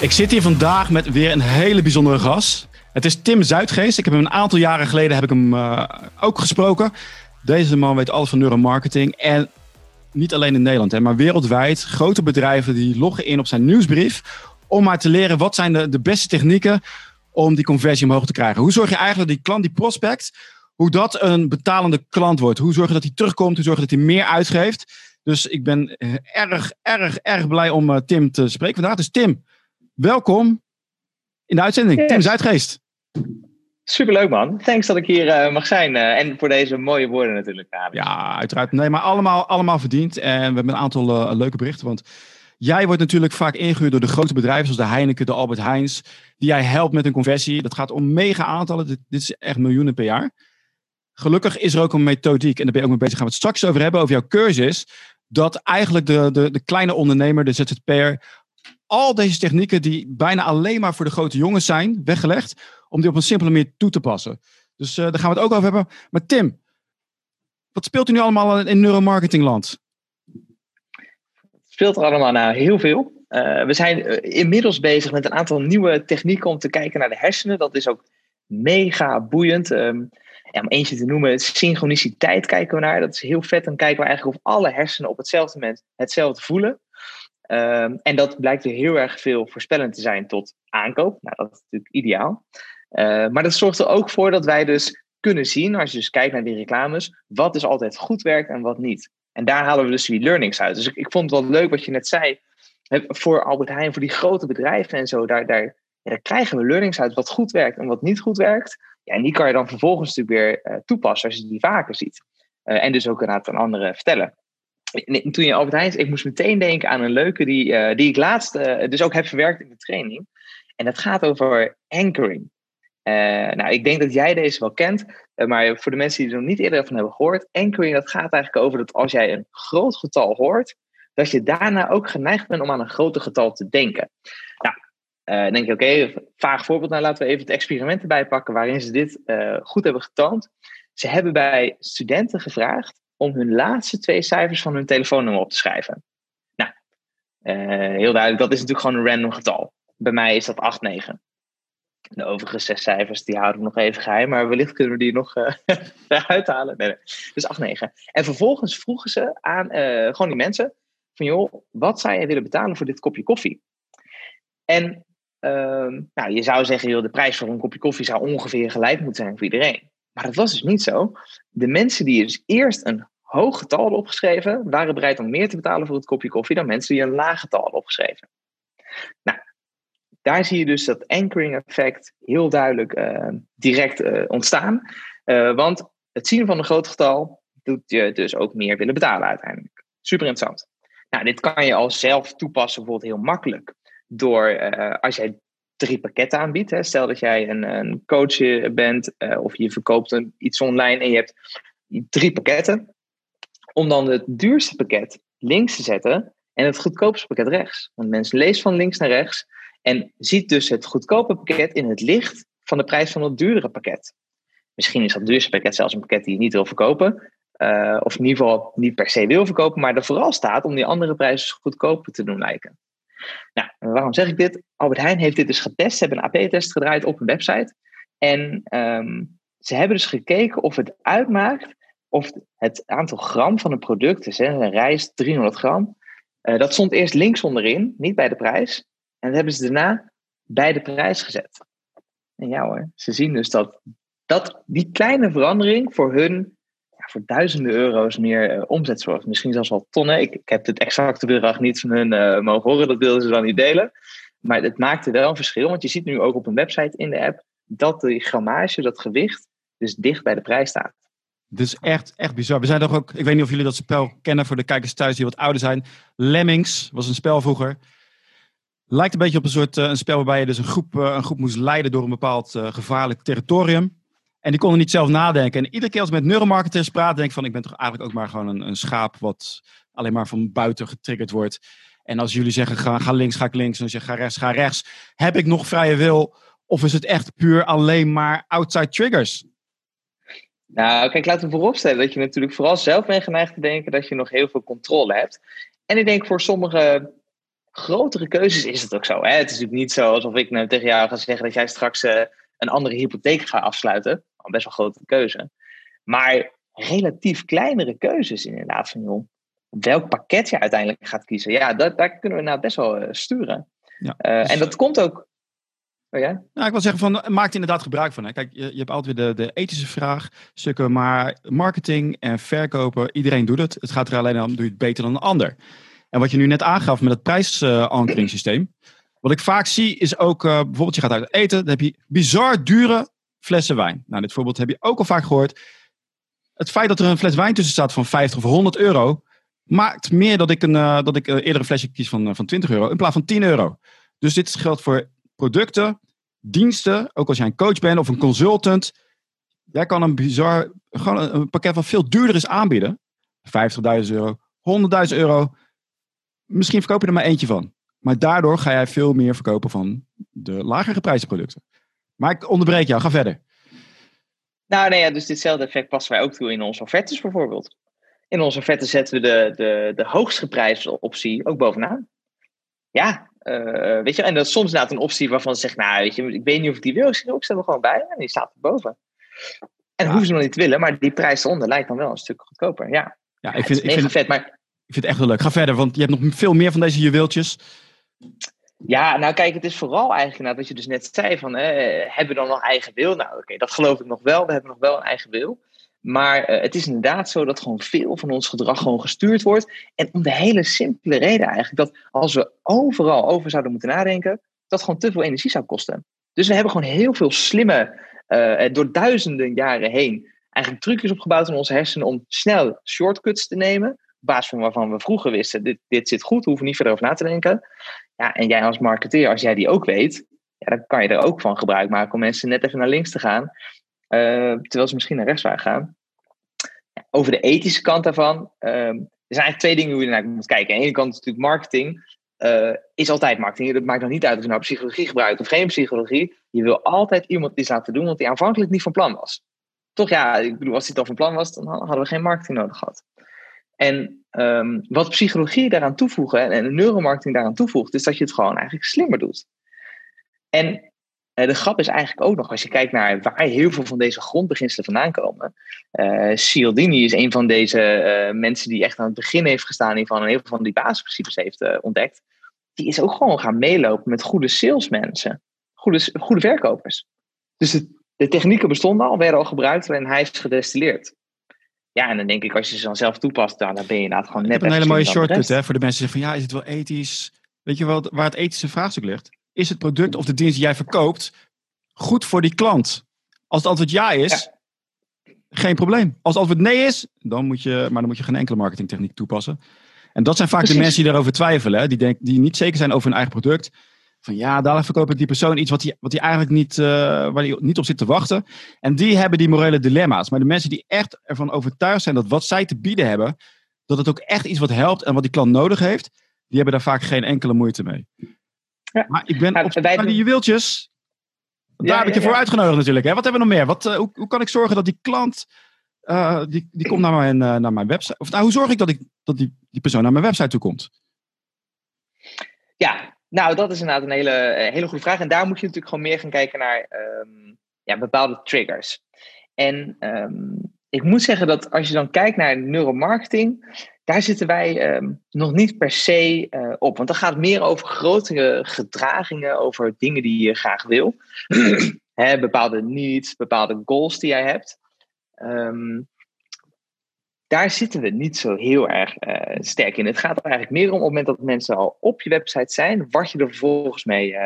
Ik zit hier vandaag met weer een hele bijzondere gast. Het is Tim Zuidgeest. Ik heb hem een aantal jaren geleden heb ik hem uh, ook gesproken. Deze man weet alles van neuromarketing. En niet alleen in Nederland, hè, maar wereldwijd. Grote bedrijven die loggen in op zijn nieuwsbrief. Om maar te leren wat zijn de, de beste technieken om die conversie omhoog te krijgen. Hoe zorg je eigenlijk dat die klant, die prospect, hoe dat een betalende klant wordt? Hoe zorg je dat hij terugkomt? Hoe zorg je dat hij meer uitgeeft? Dus ik ben erg, erg, erg blij om uh, Tim te spreken vandaag. Dus Tim, welkom in de uitzending. Yes. Tim Zuidgeest. Superleuk man. Thanks dat ik hier uh, mag zijn. Uh, en voor deze mooie woorden natuurlijk. Ja, uiteraard. Nee, maar allemaal, allemaal verdiend. En we hebben een aantal uh, leuke berichten. Want jij wordt natuurlijk vaak ingehuurd door de grote bedrijven zoals de Heineken, de Albert Heijns. Die jij helpt met een conversie. Dat gaat om mega aantallen. Dit, dit is echt miljoenen per jaar. Gelukkig is er ook een methodiek. En daar ben je ook mee bezig. Gaan we het straks over hebben. Over jouw cursus. Dat eigenlijk de, de, de kleine ondernemer, de ZZP'er al deze technieken die bijna alleen maar voor de grote jongens zijn weggelegd, om die op een simpele manier toe te passen. Dus uh, daar gaan we het ook over hebben. Maar Tim, wat speelt u nu allemaal in neuromarketingland? Speelt er allemaal nou heel veel. Uh, we zijn uh, inmiddels bezig met een aantal nieuwe technieken om te kijken naar de hersenen. Dat is ook mega boeiend. Um, ja, om eentje te noemen, synchroniciteit kijken we naar. Dat is heel vet. Dan kijken we eigenlijk of alle hersenen op hetzelfde moment hetzelfde voelen. Um, en dat blijkt er heel erg veel voorspellend te zijn tot aankoop. Nou, dat is natuurlijk ideaal. Uh, maar dat zorgt er ook voor dat wij dus kunnen zien, als je dus kijkt naar die reclames, wat dus altijd goed werkt en wat niet. En daar halen we dus die learnings uit. Dus ik, ik vond het wel leuk wat je net zei. Voor Albert Heijn, voor die grote bedrijven en zo, daar, daar, krijgen we learnings uit wat goed werkt en wat niet goed werkt. Ja, en die kan je dan vervolgens natuurlijk weer uh, toepassen als je die vaker ziet. Uh, en dus ook inderdaad aan anderen vertellen toen je Albert ik moest meteen denken aan een leuke die, uh, die ik laatst uh, dus ook heb verwerkt in de training. En dat gaat over anchoring. Uh, nou, ik denk dat jij deze wel kent, maar voor de mensen die er nog niet eerder van hebben gehoord, anchoring dat gaat eigenlijk over dat als jij een groot getal hoort, dat je daarna ook geneigd bent om aan een groter getal te denken. Nou, dan denk je, oké, vaag voorbeeld, nou laten we even het experiment erbij pakken waarin ze dit goed hebben getoond. Ze hebben bij studenten gevraagd om hun laatste twee cijfers van hun telefoonnummer op te schrijven. Nou, uh, heel duidelijk, dat is natuurlijk gewoon een random getal. Bij mij is dat 8, 9. De overige zes cijfers, die houden we nog even geheim, maar wellicht kunnen we die nog uh, eruit halen. Nee. Dus 8, 9. En vervolgens vroegen ze aan uh, gewoon die mensen, van joh, wat zou je willen betalen voor dit kopje koffie? En ehm, nou, je zou zeggen, joh, de prijs voor een kopje koffie zou ongeveer gelijk moeten zijn voor iedereen. Maar dat was dus niet zo. De mensen die dus eerst een hoog getal hadden opgeschreven, waren bereid om meer te betalen voor het kopje koffie dan mensen die een laag getal hadden opgeschreven. Nou, daar zie je dus dat anchoring effect heel duidelijk uh, direct uh, ontstaan. Uh, want het zien van een groot getal doet je dus ook meer willen betalen uiteindelijk. Super interessant. Nou, dit kan je al zelf toepassen bijvoorbeeld heel makkelijk. Door als jij drie pakketten aanbiedt. Stel dat jij een, een coach bent uh, of je verkoopt een, iets online en je hebt drie pakketten. Om dan het duurste pakket links te zetten en het goedkoopste pakket rechts. Want mensen lezen van links naar rechts en ziet dus het goedkope pakket in het licht van de prijs van het duurdere pakket. Misschien is dat duurste pakket zelfs een pakket die je niet wil verkopen. Uh, of in ieder geval niet per se wil verkopen, maar er vooral staat om die andere prijzen goedkoper te doen lijken. Nou, waarom zeg ik dit? Albert Heijn heeft dit dus getest. Ze hebben een AP-test gedraaid op een website. En um, ze hebben dus gekeken of het uitmaakt of het aantal gram van een product, dus een rijst 300 gram, uh, dat stond eerst links onderin, niet bij de prijs. En dat hebben ze daarna bij de prijs gezet. En ja hoor, ze zien dus dat, dat die kleine verandering voor hun voor duizenden euro's meer uh, omzet zorgt. Misschien zelfs wel tonnen. Ik, ik heb het exacte bedrag niet van hun uh, mogen horen, dat wilden ze dan niet delen. Maar het maakte wel een verschil, want je ziet nu ook op een website in de app dat de grammage, dat gewicht, dus dicht bij de prijs staat. Is echt, echt bizar. We zijn toch ook, ik weet niet of jullie dat spel kennen voor de kijkers thuis die wat ouder zijn. Lemmings was een spel vroeger. Lijkt een beetje op een soort uh, een spel waarbij je dus een groep, een groep moest leiden door een bepaald gevaarlijk territorium. En die konden niet zelf nadenken. En iedere keer als ik met neuromarketers praat, denk ik van ik ben toch eigenlijk ook maar gewoon een, een schaap wat alleen maar van buiten getriggerd wordt. En als jullie zeggen ga, ga links, ga ik links. En als je ga rechts, ga rechts. Heb ik nog vrije wil? Of is het echt puur alleen maar outside triggers? Nou, kijk, laten we vooropstellen dat je natuurlijk vooral zelf bent geneigd te denken dat je nog heel veel controle hebt. En ik denk voor sommige grotere keuzes is het ook zo. Hè? Het is natuurlijk niet zo alsof ik nou tegen jou ga zeggen dat jij straks een andere hypotheek gaat afsluiten. Best wel grote keuze. Maar relatief kleinere keuzes inderdaad. Van, joh, welk pakket je uiteindelijk gaat kiezen. Ja, dat, daar kunnen we nou best wel sturen. Ja, dus... En dat komt ook Oh ja? Nou, ik wil zeggen, van, maak er inderdaad gebruik van. Hè. Kijk, je, je hebt altijd weer de, de ethische vraag, stukken, maar marketing en verkopen, iedereen doet het. Het gaat er alleen om, doe je het beter dan een ander. En wat je nu net aangaf met het prijsankeringssysteem, wat ik vaak zie is ook, uh, bijvoorbeeld je gaat uit eten, dan heb je bizar dure flessen wijn. Nou, dit voorbeeld heb je ook al vaak gehoord. Het feit dat er een fles wijn tussen staat van 50 of 100 euro, maakt meer dat ik een, uh, dat ik, uh, eerder een flesje kies van, van 20 euro in plaats van 10 euro. Dus dit geldt voor producten, diensten, ook als jij een coach bent of een consultant. Jij kan een bizar, gewoon een pakket wat veel duurder is aanbieden. 50.000 euro, 100.000 euro. Misschien verkoop je er maar eentje van. Maar daardoor ga jij veel meer verkopen van de lagere prijzen producten. Maar ik onderbreek jou, ga verder. Nou, nee, ja, dus ditzelfde effect passen wij ook toe in onze offertes bijvoorbeeld. In onze offertes zetten we de, de, de hoogst geprijsde optie ook bovenaan. Ja, uh, weet je, en dat is soms inderdaad een optie waarvan ze zeggen, nou, weet je, ik weet niet of ik die wil, ik zeg, ik stel er gewoon bij en die staat erboven. En ja. hoeven ze nog niet te willen, maar die prijs eronder lijkt dan wel een stuk goedkoper. Ja, ja ik vind, ik vind, vet, maar... ik vind het echt wel leuk. Ga verder, want je hebt nog veel meer van deze juweeltjes. Ja, nou kijk, het is vooral eigenlijk nou, wat je dus net zei van, hebben we dan nog eigen wil? Nou oké, dat geloof ik nog wel. We hebben nog wel een eigen wil. Maar uh, het is inderdaad zo dat gewoon veel van ons gedrag gewoon gestuurd wordt. En om de hele simpele reden eigenlijk dat als we overal over zouden moeten nadenken, dat gewoon te veel energie zou kosten. Dus we hebben gewoon heel veel slimme, uh, door duizenden jaren heen, eigenlijk trucjes opgebouwd in onze hersenen om snel shortcuts te nemen. Op basis van waarvan we vroeger wisten, dit, dit zit goed, we hoeven niet verder over na te denken. Ja, en jij als marketeer, als jij die ook weet, ja, dan kan je er ook van gebruik maken om mensen net even naar links te gaan. Uh, terwijl ze misschien naar rechts waren gaan. Over de ethische kant daarvan. Um, er zijn eigenlijk twee dingen hoe je naar moet kijken. Aan de ene kant is natuurlijk marketing. Uh, is altijd marketing. Dat maakt nog niet uit of je nou psychologie gebruikt of geen psychologie. Je wil altijd iemand iets laten doen wat hij aanvankelijk niet van plan was. Toch ja, ik bedoel, als hij al van plan was, dan hadden we geen marketing nodig gehad. En um, wat psychologie daaraan toevoegen en de neuromarketing daaraan toevoegt, is dat je het gewoon eigenlijk slimmer doet. En uh, de grap is eigenlijk ook nog, als je kijkt naar waar heel veel van deze grondbeginselen vandaan komen. Uh, Cialdini is een van deze uh, mensen die echt aan het begin heeft gestaan en heel veel van die basisprincipes heeft ontdekt. Die is ook gewoon gaan meelopen met goede salesmensen, goede, goede verkopers. Dus de, de technieken bestonden al, werden al gebruikt en hij is gedestilleerd. Ja, en dan denk ik, als je ze dan zelf toepast, dan, ben je inderdaad gewoon net. een hele mooie shortcut hè, voor de mensen die zeggen van ja, is het wel ethisch? Weet je wel waar het ethische vraagstuk ligt? is het product of de dienst die jij verkoopt goed voor die klant? Als het antwoord ja is, geen probleem. Als het antwoord nee is, dan moet je, maar dan moet je geen enkele marketingtechniek toepassen. En dat zijn vaak de mensen die daarover twijfelen, hè? Die, denk, die niet zeker zijn over hun eigen product. Van ja, dadelijk verkoop ik die persoon iets wat hij wat eigenlijk niet, uh, waar hij niet op zit te wachten. En die hebben die morele dilemma's. Maar de mensen die echt ervan overtuigd zijn dat wat zij te bieden hebben, dat het ook echt iets wat helpt en wat die klant nodig heeft, die hebben daar vaak geen enkele moeite mee. Ja. Maar ik ben nou, op die juweeltjes. Daar heb ik je voor uitgenodigd natuurlijk. Hè? Wat hebben we nog meer? Wat, uh, hoe, hoe, kan ik zorgen dat die klant, uh, die, die komt naar mijn, uh, naar mijn website. Of nou, hoe zorg ik dat, ik dat die, die persoon naar mijn website toe komt? Ja, nou dat is inderdaad een hele, hele goede vraag. En daar moet je natuurlijk gewoon meer gaan kijken naar um, ja, bepaalde triggers. En um, ik moet zeggen dat als je dan kijkt naar neuromarketing, daar zitten wij um, nog niet per se uh, op. Want dan gaat het meer over grotere gedragingen, over dingen die je graag wil. Bepaalde needs, bepaalde goals die jij hebt. Um, daar zitten we niet zo heel erg uh, sterk in. Het gaat er eigenlijk meer om op het moment dat mensen al op je website zijn, wat je er vervolgens mee, uh,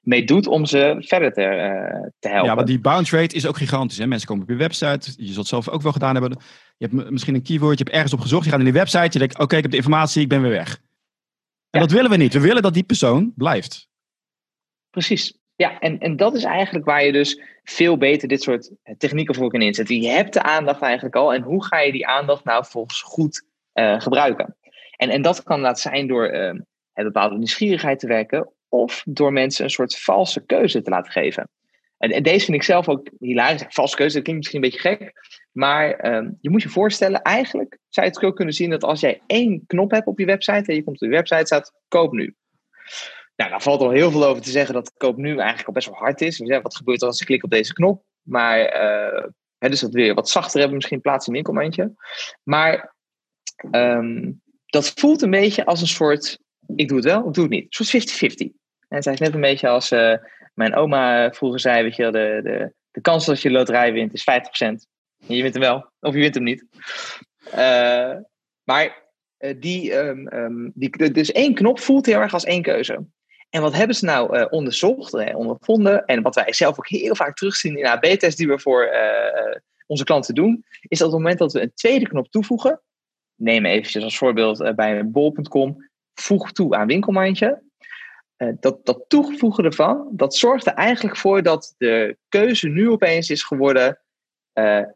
mee doet om ze verder te, uh, te helpen. Ja, maar die bounce rate is ook gigantisch. Hè? Mensen komen op je website, je zult zelf ook wel gedaan hebben. Je hebt misschien een keyword, je hebt ergens op gezocht, je gaat in die website, je denkt, oké, ik heb de informatie, ik ben weer weg. En dat willen we niet. We willen dat die persoon blijft. Precies. Ja, en, en dat is eigenlijk waar je dus veel beter dit soort technieken voor kan inzetten. Je hebt de aandacht eigenlijk al. En hoe ga je die aandacht nou volgens goed uh, gebruiken? En, en dat kan laten zijn door uh, een bepaalde nieuwsgierigheid te werken of door mensen een soort valse keuze te laten geven. En, en deze vind ik zelf ook hilarisch. Valse keuze, dat klinkt misschien een beetje gek. Maar um, je moet je voorstellen, eigenlijk zou je het ook kunnen zien dat als jij één knop hebt op je website en je komt op je website staat, koop nu. Nou, daar valt al heel veel over te zeggen dat koop nu eigenlijk al best wel hard is. Dus, wat gebeurt er als ik klik op deze knop? Maar hè, dus dat weer wat zachter hebben, misschien plaats in een winkelmandje. Maar ehm, dat voelt een beetje als een soort, ik doe het wel, ik doe het niet. Een soort 50-50. En het is net een beetje als uh, mijn oma vroeger zei, weet je, de, de, de kans dat je loterij wint is 50%. En je wint hem wel, of je wint hem niet. Uh, maar die, um, die, dus één knop voelt heel erg als één keuze. En wat hebben ze nou uh, onderzocht, uh, ondervonden, en wat wij zelf ook heel vaak terugzien in AB-tests die we voor uh, onze klanten doen, is dat op het moment dat we een tweede knop toevoegen, neem eventjes als voorbeeld bij bol.com, voeg toe aan winkelmandje. dat, dat toevoegen ervan, dat zorgt er eigenlijk voor dat de keuze nu opeens is geworden,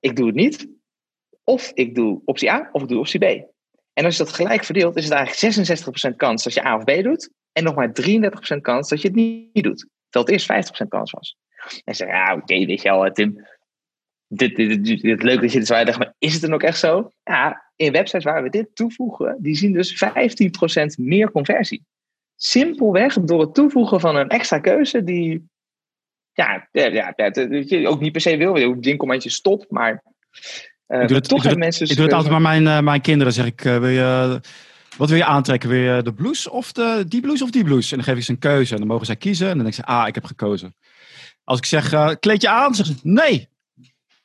ik doe het niet, of ik doe optie A, of ik doe optie B. En als je dat gelijk verdeelt, is het eigenlijk 66% kans dat je A of B doet, en nog maar 33% kans dat je het niet doet. Terwijl het eerst 50% kans was. En ze ja, oké, okay, weet je wel, Tim. Dit, dit, dit, dit, leuk dat je dit zo uitlegt, maar is het dan ook echt zo? Ja, in websites waar we dit toevoegen, die zien dus 15% meer conversie. Simpelweg door het toevoegen van een extra keuze die, ja, ja, ja je ook niet per se wil. Je winkelmandje stop, maar uh, ik doe het, toch ik doe mensen. Ik doe het altijd maar mijn, uh, mijn kinderen, zeg ik. Uh, wil je wat wil je aantrekken? Wil je de blouse of de, die blouse of die blouse? En dan geef ik ze een keuze en dan mogen zij kiezen. En dan denk ze, ah, ik heb gekozen. Als ik zeg, uh, kleed je aan, zeggen ze, nee.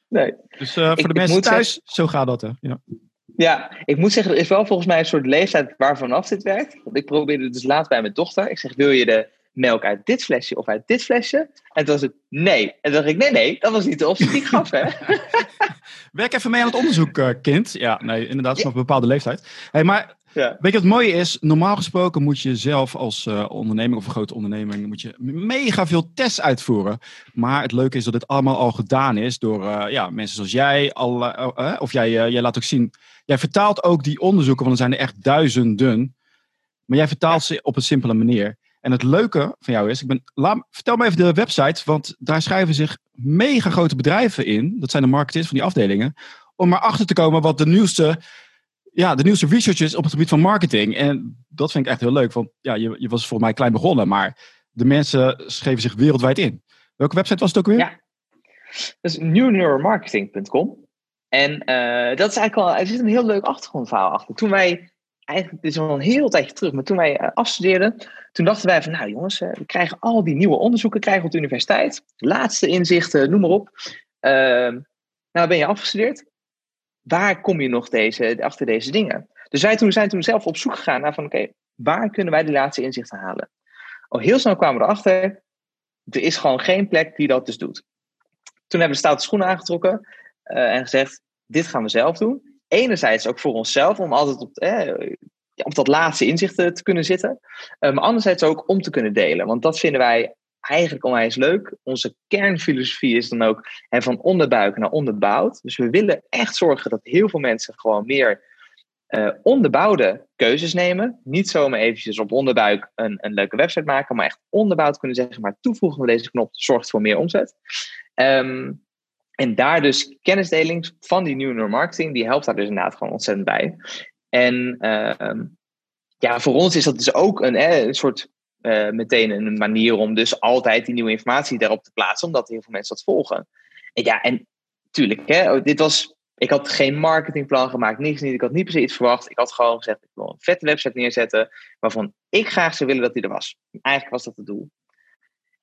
Nee. Dus uh, voor de mensen thuis, zeggen, zo gaat dat. Hè? Ja. ja, ik moet zeggen, er is wel volgens mij een soort leeftijd waarvanaf dit werkt. Want ik probeerde het dus laat bij mijn dochter. Ik zeg, wil je de melk uit dit flesje of uit dit flesje? En toen was het nee. En toen dacht ik, nee, nee, dat was niet de optie die ik gaf, hè? Werk even mee aan het onderzoek, uh, kind. Ja, nee, inderdaad, nog een bepaalde leeftijd. Hey, maar ja. Weet je wat het mooie is? Normaal gesproken moet je zelf als uh, onderneming of een grote onderneming moet je mega veel tests uitvoeren. Maar het leuke is dat dit allemaal al gedaan is door uh, ja, mensen zoals jij. Uh, of jij, jij laat ook zien. Jij vertaalt ook die onderzoeken, want er zijn er echt duizenden. Maar jij vertaalt ze op een simpele manier. En het leuke van jou is, ik ben, laat, vertel me even de website, want daar schrijven zich mega grote bedrijven in. Dat zijn de marketeers van die afdelingen. Om maar achter te komen wat de nieuwste ja, de nieuwste research is op het gebied van marketing. En dat vind ik echt heel leuk. Want ja, je, je was voor mij klein begonnen, maar de mensen schreven zich wereldwijd in. Welke website was het ook weer? Ja, dat is newneuromarketing.com. En uh, dat is eigenlijk wel, er zit een heel leuk achtergrondverhaal achter. Toen wij, eigenlijk, dit is al een heel tijdje terug, maar toen wij uh, afstudeerden, toen dachten wij van, nou jongens, uh, we krijgen al die nieuwe onderzoeken krijgen op de universiteit. Laatste inzichten, noem maar op. Ehm, nou ben je afgestudeerd waar kom je nog deze, achter deze dingen? Dus wij toen, zijn toen zelf op zoek gegaan naar van oké, waar kunnen wij die laatste inzichten halen? Al heel snel kwamen we erachter, er is gewoon geen plek die dat dus doet. Toen hebben we stoute schoenen aangetrokken uh, en gezegd, dit gaan we zelf doen. Enerzijds ook voor onszelf, om altijd op, eh, op dat laatste inzicht te kunnen zitten. Maar anderzijds ook om te kunnen delen. Want dat vinden wij eigenlijk onwijs leuk. Onze kernfilosofie is dan ook hè, van onderbuik naar onderbouwd. Dus we willen echt zorgen dat heel veel mensen gewoon meer uh, onderbouwde keuzes nemen. Niet zomaar eventjes op onderbuik een, een leuke website maken, maar echt onderbouwd kunnen zeggen, maar toevoegen van deze knop zorgt voor meer omzet. Um, en daar dus kennisdeling van die nieuwe marketing, die helpt daar dus inderdaad gewoon ontzettend bij. En uh, ja, voor ons is dat dus ook een, een soort uh, meteen een manier om dus altijd die nieuwe informatie daarop te plaatsen, omdat heel veel mensen dat volgen. En ja, en tuurlijk, hè, oh, dit was, ik had geen marketingplan gemaakt, niks niet. Ik had niet per se iets verwacht. Ik had gewoon gezegd, ik wil een vette website neerzetten, waarvan ik graag zou willen dat die er was. Eigenlijk was dat het doel.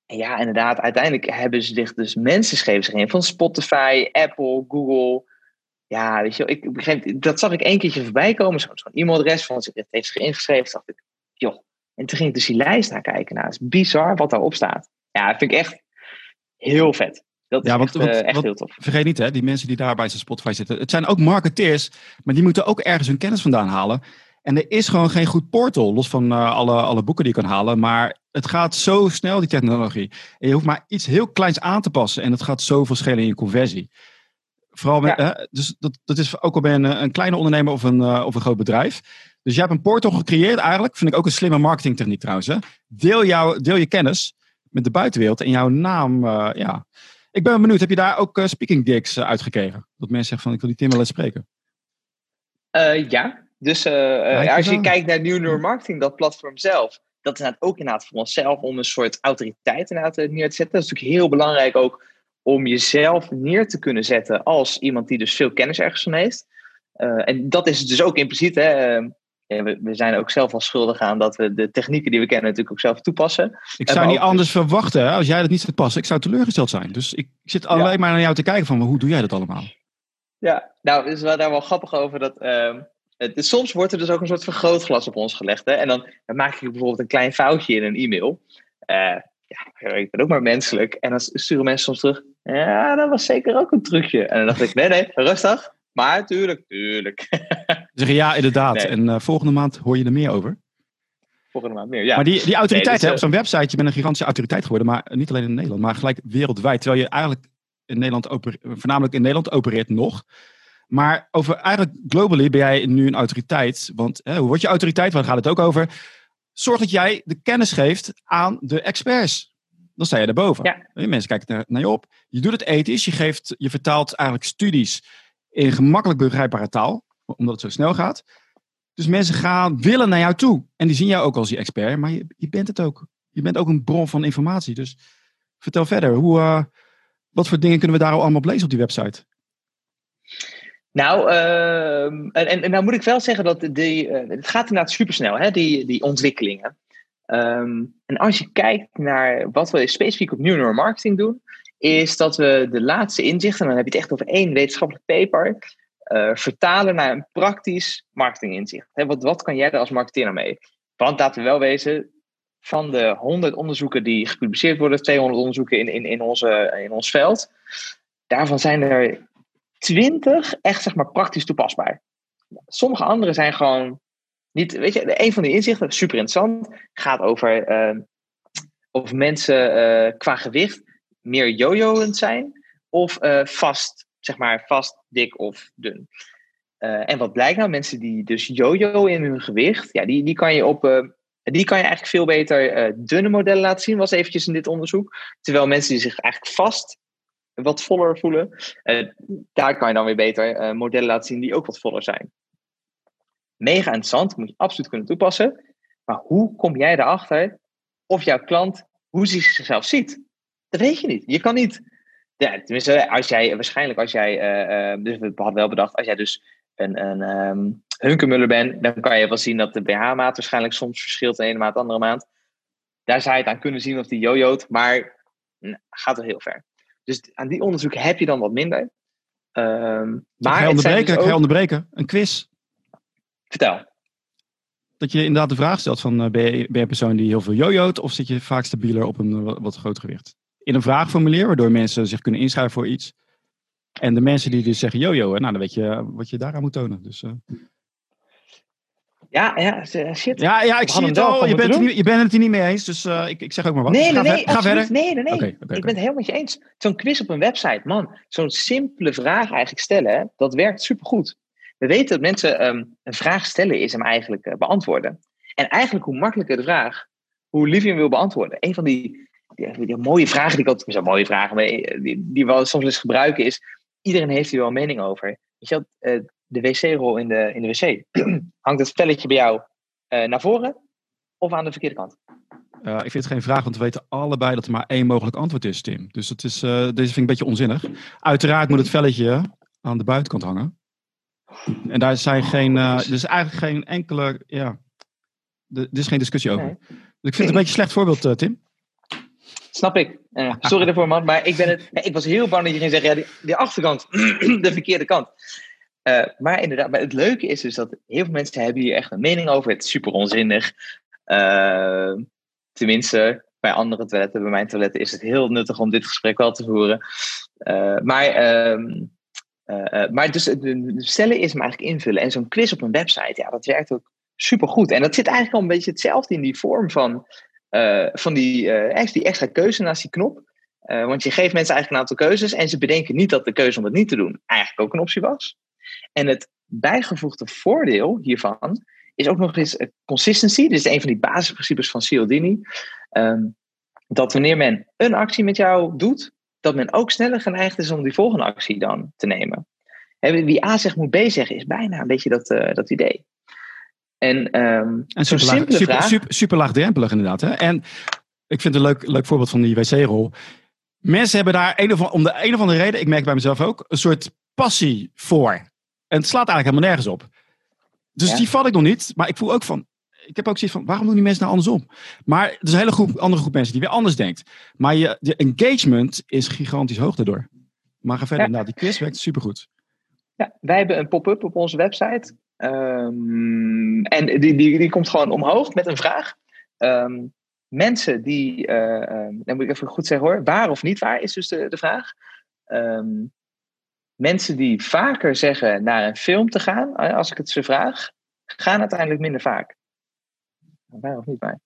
En ja, inderdaad, uiteindelijk hebben ze zich dus mensen schreven zich in van Spotify, Apple, Google. Ja, weet je, ik begreep, dat zag ik één keertje voorbij komen. Zo'n e-mailadres van zich heeft zich ingeschreven. dacht ik, joh, en toen ging ik dus die lijst naar kijken. Nou, het is bizar wat daarop staat. Ja, dat vind ik echt heel vet. Dat is ja, want, echt, uh, echt heel tof. Vergeet niet, hè, die mensen die daar bij zijn Spotify zitten. Het zijn ook marketeers, maar die moeten ook ergens hun kennis vandaan halen. En er is gewoon geen goed portal, los van uh, alle, alle boeken die je kan halen. Maar het gaat zo snel, die technologie. En je hoeft maar iets heel kleins aan te passen. En het gaat zoveel schelen in je conversie. Vooral met, ja. dus dat, dat is ook al bij een, een kleine ondernemer of een, uh, of een groot bedrijf. Dus je hebt een portal gecreëerd eigenlijk. Vind ik ook een slimme marketingtechniek trouwens. Hè? Deel, jou, deel je kennis met de buitenwereld en jouw naam. Uh, ja. Ik ben benieuwd, heb je daar ook uh, speaking gigs uh, uitgekregen? Dat mensen zeggen van ik wil die Tim wel eens spreken. ja, dus als je kijkt naar New Neuromarketing, dat platform zelf. dat is inderdaad ook inderdaad voor onszelf om een soort autoriteit inderdaad neer te zetten. Dat is natuurlijk heel belangrijk ook om jezelf neer te kunnen zetten als iemand die dus veel kennis ergens van heeft. en dat is dus ook impliciet. Hè, we, we, zijn ook zelf al schuldig aan dat we de technieken die we kennen natuurlijk ook zelf toepassen. Ik zou niet anders verwachten als jij dat niet zou passen. Ik zou teleurgesteld zijn. Dus ik, zit alleen maar naar jou te kijken van hoe doe jij dat allemaal? Ja, nou is wel daar wel grappig over dat... Uh, het, soms wordt er dus ook een soort vergrootglas op ons gelegd. Hè? En dan, dan maak ik bijvoorbeeld een klein foutje in een e-mail. Uh, ja, ik ben ook maar menselijk. En dan sturen mensen soms terug. Ja, dat was zeker ook een trucje. En dan dacht ik, nee, nee, rustig. Maar tuurlijk, tuurlijk. Zeggen ja, inderdaad. En uh, volgende maand hoor je er meer over. Volgende maand meer, ja. Maar die, die autoriteit, nee, dus, op zo'n website, je bent een gigantische autoriteit geworden. Maar niet alleen in Nederland, maar gelijk wereldwijd. Terwijl je eigenlijk in Nederland, voornamelijk in Nederland opereert nog. Maar over eigenlijk globally ben jij nu een autoriteit. Want hè, hoe word je autoriteit? Waar gaat het ook over? Zorg dat jij de kennis geeft aan de experts. Dan sta je erboven. Ja. Mensen kijken naar je op. Je doet het ethisch. Je, geeft, je vertaalt eigenlijk studies in gemakkelijk begrijpbare taal, omdat het zo snel gaat. Dus mensen gaan willen naar jou toe. En die zien jou ook als je expert, maar je, je bent het ook. Je bent ook een bron van informatie. Dus vertel verder. Hoe, uh, wat voor dingen kunnen we daar allemaal op lezen op die website? Nou, uh, en, en nou moet ik wel zeggen dat die, uh, het gaat inderdaad supersnel, hè, die, die ontwikkelingen. Um, en als je kijkt naar wat we specifiek op New Marketing doen, is dat we de laatste inzichten, en dan heb je het echt over één wetenschappelijk paper, uh, vertalen naar een praktisch marketinginzicht. He, wat, wat kan jij er als marketeer nou mee? Want laten we wel wezen, van de 100 onderzoeken die gepubliceerd worden, 200 onderzoeken in, in, in, onze, in ons veld, daarvan zijn er 20 echt zeg maar praktisch toepasbaar. Sommige andere zijn gewoon niet, weet je, een van die inzichten, super interessant, gaat over, uh, of mensen uh, qua gewicht meer jojoend zijn of uh, vast, zeg maar vast, dik of dun. Uh, en wat blijkt nou? Mensen die dus jojo in hun gewicht, ja, die, die kan je op uh, die kan je eigenlijk veel beter dunne modellen laten zien, was eventjes in dit onderzoek. Terwijl mensen die zich eigenlijk vast wat voller voelen, daar kan je dan weer beter modellen laten zien die ook wat voller zijn. Mega interessant, moet je absoluut kunnen toepassen. Maar hoe kom jij erachter of jouw klant, hoe ze zichzelf ziet? Dat weet je niet. Je kan niet. Ja, tenminste, als jij waarschijnlijk als jij. Uh, dus we hadden wel bedacht, als jij dus een, een um, hunkemuller bent, dan kan je wel zien dat de BH-maat waarschijnlijk soms verschilt de ene maand, de andere maand. Daar zou je het aan kunnen zien of die jojoot, maar nou, gaat wel heel ver. Dus aan die onderzoek heb je dan wat minder. Um, maar ga je onderbreken? Dus ook... Ga onderbreken? Een quiz? Vertel. Dat je inderdaad de vraag stelt van, uh, ben, je, ben je een persoon die heel veel jojoot of zit je vaak stabieler op een wat, wat groter gewicht? In een vraagformulier, waardoor mensen zich kunnen inschrijven voor iets. En de mensen die dus zeggen yo-yo, nou dan weet je wat je daaraan moet tonen. Dus, uh... Ja, ja, shit. Ja, ja ik zie het al. Je bent, niet, je bent het er niet mee eens, dus uh, ik, ik zeg ook maar wat. Nee, nee, ga, nee, ga verder. Nee, nee, nee. Okay, okay, ik ben het helemaal met je eens. Zo'n quiz op een website, man. Zo'n simpele vraag eigenlijk stellen, dat werkt supergoed. We weten dat mensen um, een vraag stellen is hem eigenlijk uh, beantwoorden. En eigenlijk hoe makkelijker de vraag, hoe liever je hem wil beantwoorden. Een van die die, die, mooie vragen die ik altijd, zo mooie vragen, maar die, die we soms eens gebruiken is, iedereen heeft hier wel een mening over. Weet je uh, de wc-rol in de, in de wc, hangt het stelletje bij jou uh, naar voren of aan de verkeerde kant? Uh, ik vind het geen vraag, want we weten allebei dat er maar één mogelijk antwoord is, Tim. Dus dat is, deze vind ik een beetje onzinnig. Uiteraard moet het velletje aan de buitenkant hangen. En daar zijn geen, er is eigenlijk geen enkele, ja, er is geen discussie over. Dus ik vind het een beetje een slecht voorbeeld, Tim. Snap ik. Uh, sorry daarvoor, man. Maar ik, ben het, ik was heel bang dat je ging zeggen: ja, die, achterkant, de verkeerde kant. Uh, maar inderdaad, maar het leuke is dus dat heel veel mensen hebben hier echt een mening over. Het is super onzinnig. Uh, tenminste, bij andere toiletten, bij mijn toiletten, is het heel nuttig om dit gesprek wel te voeren. maar, ehm, maar dus stellen is hem eigenlijk invullen. En zo'n quiz op een website, ja, dat werkt ook super goed. En dat zit eigenlijk al een beetje hetzelfde in die vorm van uh, van die, uh, die extra keuze naast die knop. Uh, want je geeft mensen eigenlijk een aantal keuzes en ze bedenken niet dat de keuze om het niet te doen eigenlijk ook een optie was. En het bijgevoegde voordeel hiervan is ook nog eens consistency. Dit is een van die basisprincipes van Cialdini. Um, dat wanneer men een actie met jou doet, dat men ook sneller geneigd is om die volgende actie dan te nemen. wie A zegt moet B zeggen, is bijna een beetje dat, dat idee. En, um, en super, laag, super, vraag... super, super, laagdrempelig inderdaad. Hè? En ik vind het een leuk, leuk voorbeeld van die wc-rol. Mensen hebben daar een of, om de een of andere reden, ik merk bij mezelf ook, een soort passie voor. En het slaat eigenlijk helemaal nergens op. Dus die val ik nog niet. Maar ik voel ook van, ik heb ook zoiets van, waarom doen die mensen nou andersom? Maar er is een hele groep, andere groep mensen die weer anders denkt. Maar je, je engagement is gigantisch hoog daardoor. Maar ga verder. Nou, die quiz werkt supergoed. Ja, wij hebben een pop-up op onze website. Um, en die, die, die komt gewoon omhoog met een vraag. Um, mensen die, uh, dan moet ik even goed zeggen hoor, waar of niet waar is dus de, de vraag. Mensen die vaker zeggen naar een film te gaan, eh, als ik het ze vraag, gaan uiteindelijk minder vaak. Waar of niet waar?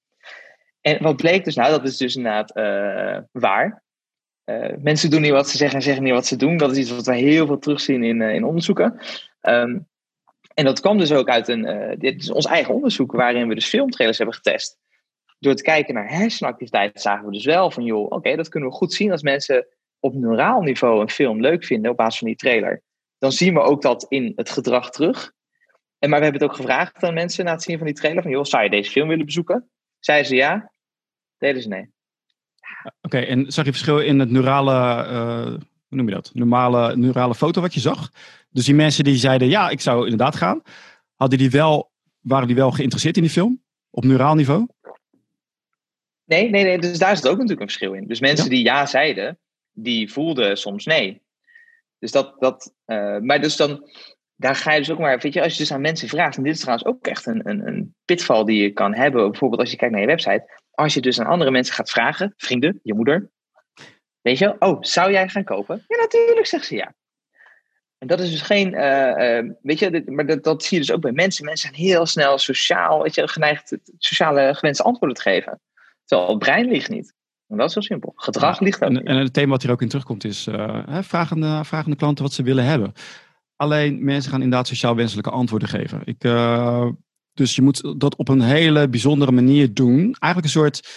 En wat bleek dus nou, dat is dus inderdaad uh, waar. Uh, mensen doen niet wat ze zeggen en zeggen niet wat ze doen. Dat is iets wat we heel veel terugzien in, in onderzoeken. Um, en dat kwam dus ook uit een, dit is ons eigen onderzoek, waarin we dus filmtrailers hebben getest. Door te kijken naar hersenactiviteit zagen we dus wel van, joh, oké, dat kunnen we goed zien als mensen op neuraal niveau een film leuk vinden op basis van die trailer. Dan zien we ook dat in het gedrag terug. En, maar we hebben het ook gevraagd aan mensen na het zien van die trailer: van joh, zou je deze film willen bezoeken? Zeiden ze ja, deden ze nee. Oké, en zag je verschil in het neurale, uh, hoe noem je dat? Normale, neurale foto wat je zag? Dus die mensen die zeiden ja, ik zou inderdaad gaan, hadden die wel, waren die wel geïnteresseerd in die film? Op neuraal niveau? Nee, nee, nee, dus daar zit ook natuurlijk een verschil in. Dus mensen die ja zeiden, die voelden soms nee. Dus dat, dat uh, maar dus dan, daar ga je dus ook maar, weet je, als je dus aan mensen vraagt, en dit is trouwens ook echt een, een, een pitval die je kan hebben, bijvoorbeeld als je kijkt naar je website, als je dus aan andere mensen gaat vragen, vrienden, je moeder, weet je, oh, zou jij gaan kopen? Ja, natuurlijk, zegt ze ja. En dat is dus geen, uh, uh, weet je, dit, maar dat, dat zie je dus ook bij mensen. Mensen zijn heel snel sociaal, weet je, geneigd sociale gewenste antwoorden te geven. Terwijl het brein ligt niet. En dat is zo simpel. Gedrag ligt ook. En, en, het thema wat hier ook in terugkomt is, uh, vragen, de, vragen de klanten wat ze willen hebben. Alleen mensen gaan inderdaad sociaal wenselijke antwoorden geven. Ik, dus je moet dat op een hele bijzondere manier doen. Eigenlijk een soort,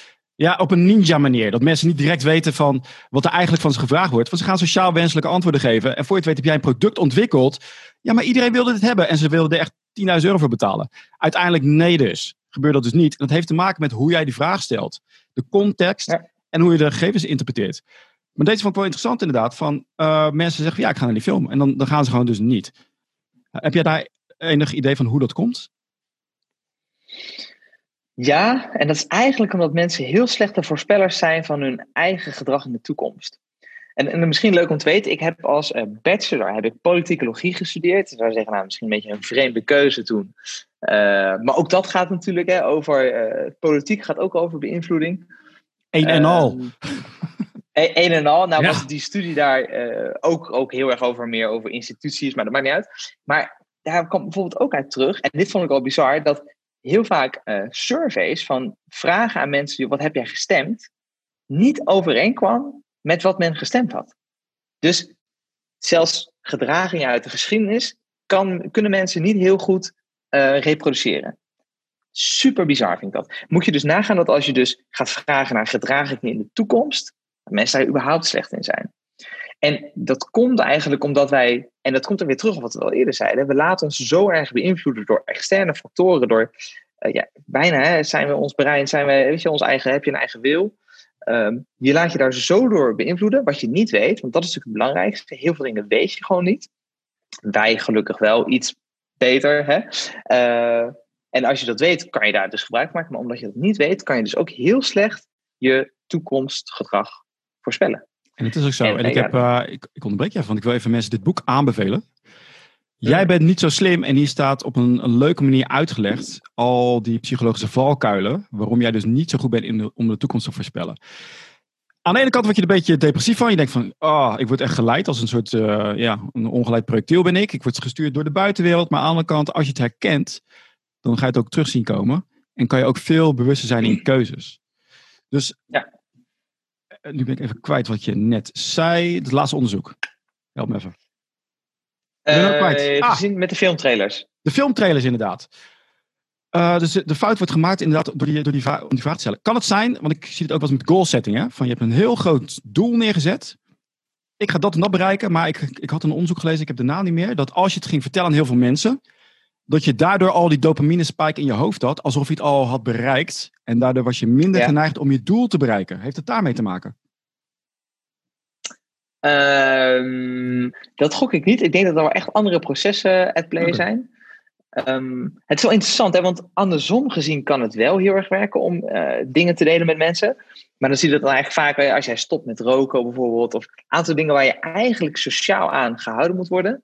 ja, op een ninja manier. Dat mensen niet direct weten van wat er eigenlijk van ze gevraagd wordt. Want ze gaan sociaal wenselijke antwoorden geven. En voor je het weet heb jij een product ontwikkeld. Ja, maar iedereen wilde dit hebben. En ze wilden er echt 10.000 euro voor betalen. Uiteindelijk nee dus. Gebeurt dat dus niet. En dat heeft te maken met hoe jij die vraag stelt. De context en hoe je de gegevens interpreteert. Maar deze vond ik wel interessant inderdaad. Van uh, mensen zeggen, ja, ik ga naar die film. En dan, dan gaan ze gewoon dus niet. Heb jij daar enig idee van hoe dat komt? Ja, en dat is eigenlijk omdat mensen heel slechte voorspellers zijn van hun eigen gedrag in de toekomst. En, en misschien leuk om te weten, ik heb als uh, bachelor heb ik politicologie gestudeerd. Ik zou zeggen, nou, misschien een beetje een vreemde keuze toen. Uh, maar ook dat gaat natuurlijk hè, over, politiek gaat ook over beïnvloeding. Een en al. Ehm, E-, een en al. Nou was die studie daar ook, ook heel erg over meer over instituties, maar dat maakt niet uit. Maar daar kwam bijvoorbeeld ook uit terug, en dit vond ik al bizar, dat heel vaak uh, surveys van vragen aan mensen, wat heb jij gestemd, niet overeenkwam met wat men gestemd had. Dus zelfs gedragingen uit de geschiedenis kan, kunnen mensen niet heel goed uh, reproduceren. Super bizar vind ik dat. Moet je dus nagaan dat als je dus gaat vragen naar gedragingen in de toekomst, mensen daar überhaupt slecht in zijn. En dat komt eigenlijk omdat wij, en dat komt er weer terug op wat we al eerder zeiden, we laten ons zo erg beïnvloeden door externe factoren, door uh, ja, bijna hè, zijn we ons brein, zijn we, weet je, ons eigen, heb je een eigen wil. Um, je laat je daar zo door beïnvloeden, wat je niet weet, want dat is natuurlijk het belangrijkste. Heel veel dingen weet je gewoon niet. Wij gelukkig wel iets beter. Hè? Uh, en als je dat weet, kan je daar dus gebruik maken. Maar omdat je dat niet weet, kan je dus ook heel slecht je toekomstgedrag voorspellen. En het is ook zo. En, ik, heb, uh, ik, ik onderbreek je even, want ik wil even mensen dit boek aanbevelen. Jij bent niet zo slim en hier staat op een, een, leuke manier uitgelegd al die psychologische valkuilen, waarom jij dus niet zo goed bent in de, om de toekomst te voorspellen. Aan de ene kant word je er een beetje depressief van. Je denkt van, oh, ik word echt geleid als een soort, uh, ja, een ongeleid projectiel ben ik. Ik word gestuurd door de buitenwereld. Maar aan de andere kant, als je het herkent, dan ga je het ook terug zien komen. En kan je ook veel bewuster zijn in keuzes. Dus ja. Eh, nu ben ik even kwijt wat je net zei. Het laatste onderzoek. Help me even. Uh, ah. met de filmtrailers. De filmtrailers, inderdaad. Uh, dus de, fout wordt gemaakt inderdaad door die, door die, om die vraag te stellen. Kan het zijn, want ik zie het ook wel eens met goal setting, hè, van je hebt een heel groot doel neergezet. Ik ga dat en dat bereiken, maar ik, ik had een onderzoek gelezen, ik heb de naam niet meer, dat als je het ging vertellen aan heel veel mensen, dat je daardoor al die dopamine spike in je hoofd had, alsof je het al had bereikt. En daardoor was je minder geneigd om je doel te bereiken. Heeft het daarmee te maken? Um, dat gok ik niet. Ik denk dat er wel echt andere processen at play zijn. Um, het is wel interessant, hè? want andersom gezien kan het wel heel erg werken om uh, dingen te delen met mensen. Maar dan zie je dat dan eigenlijk vaak als jij stopt met roken bijvoorbeeld, of een aantal dingen waar je eigenlijk sociaal aan gehouden moet worden.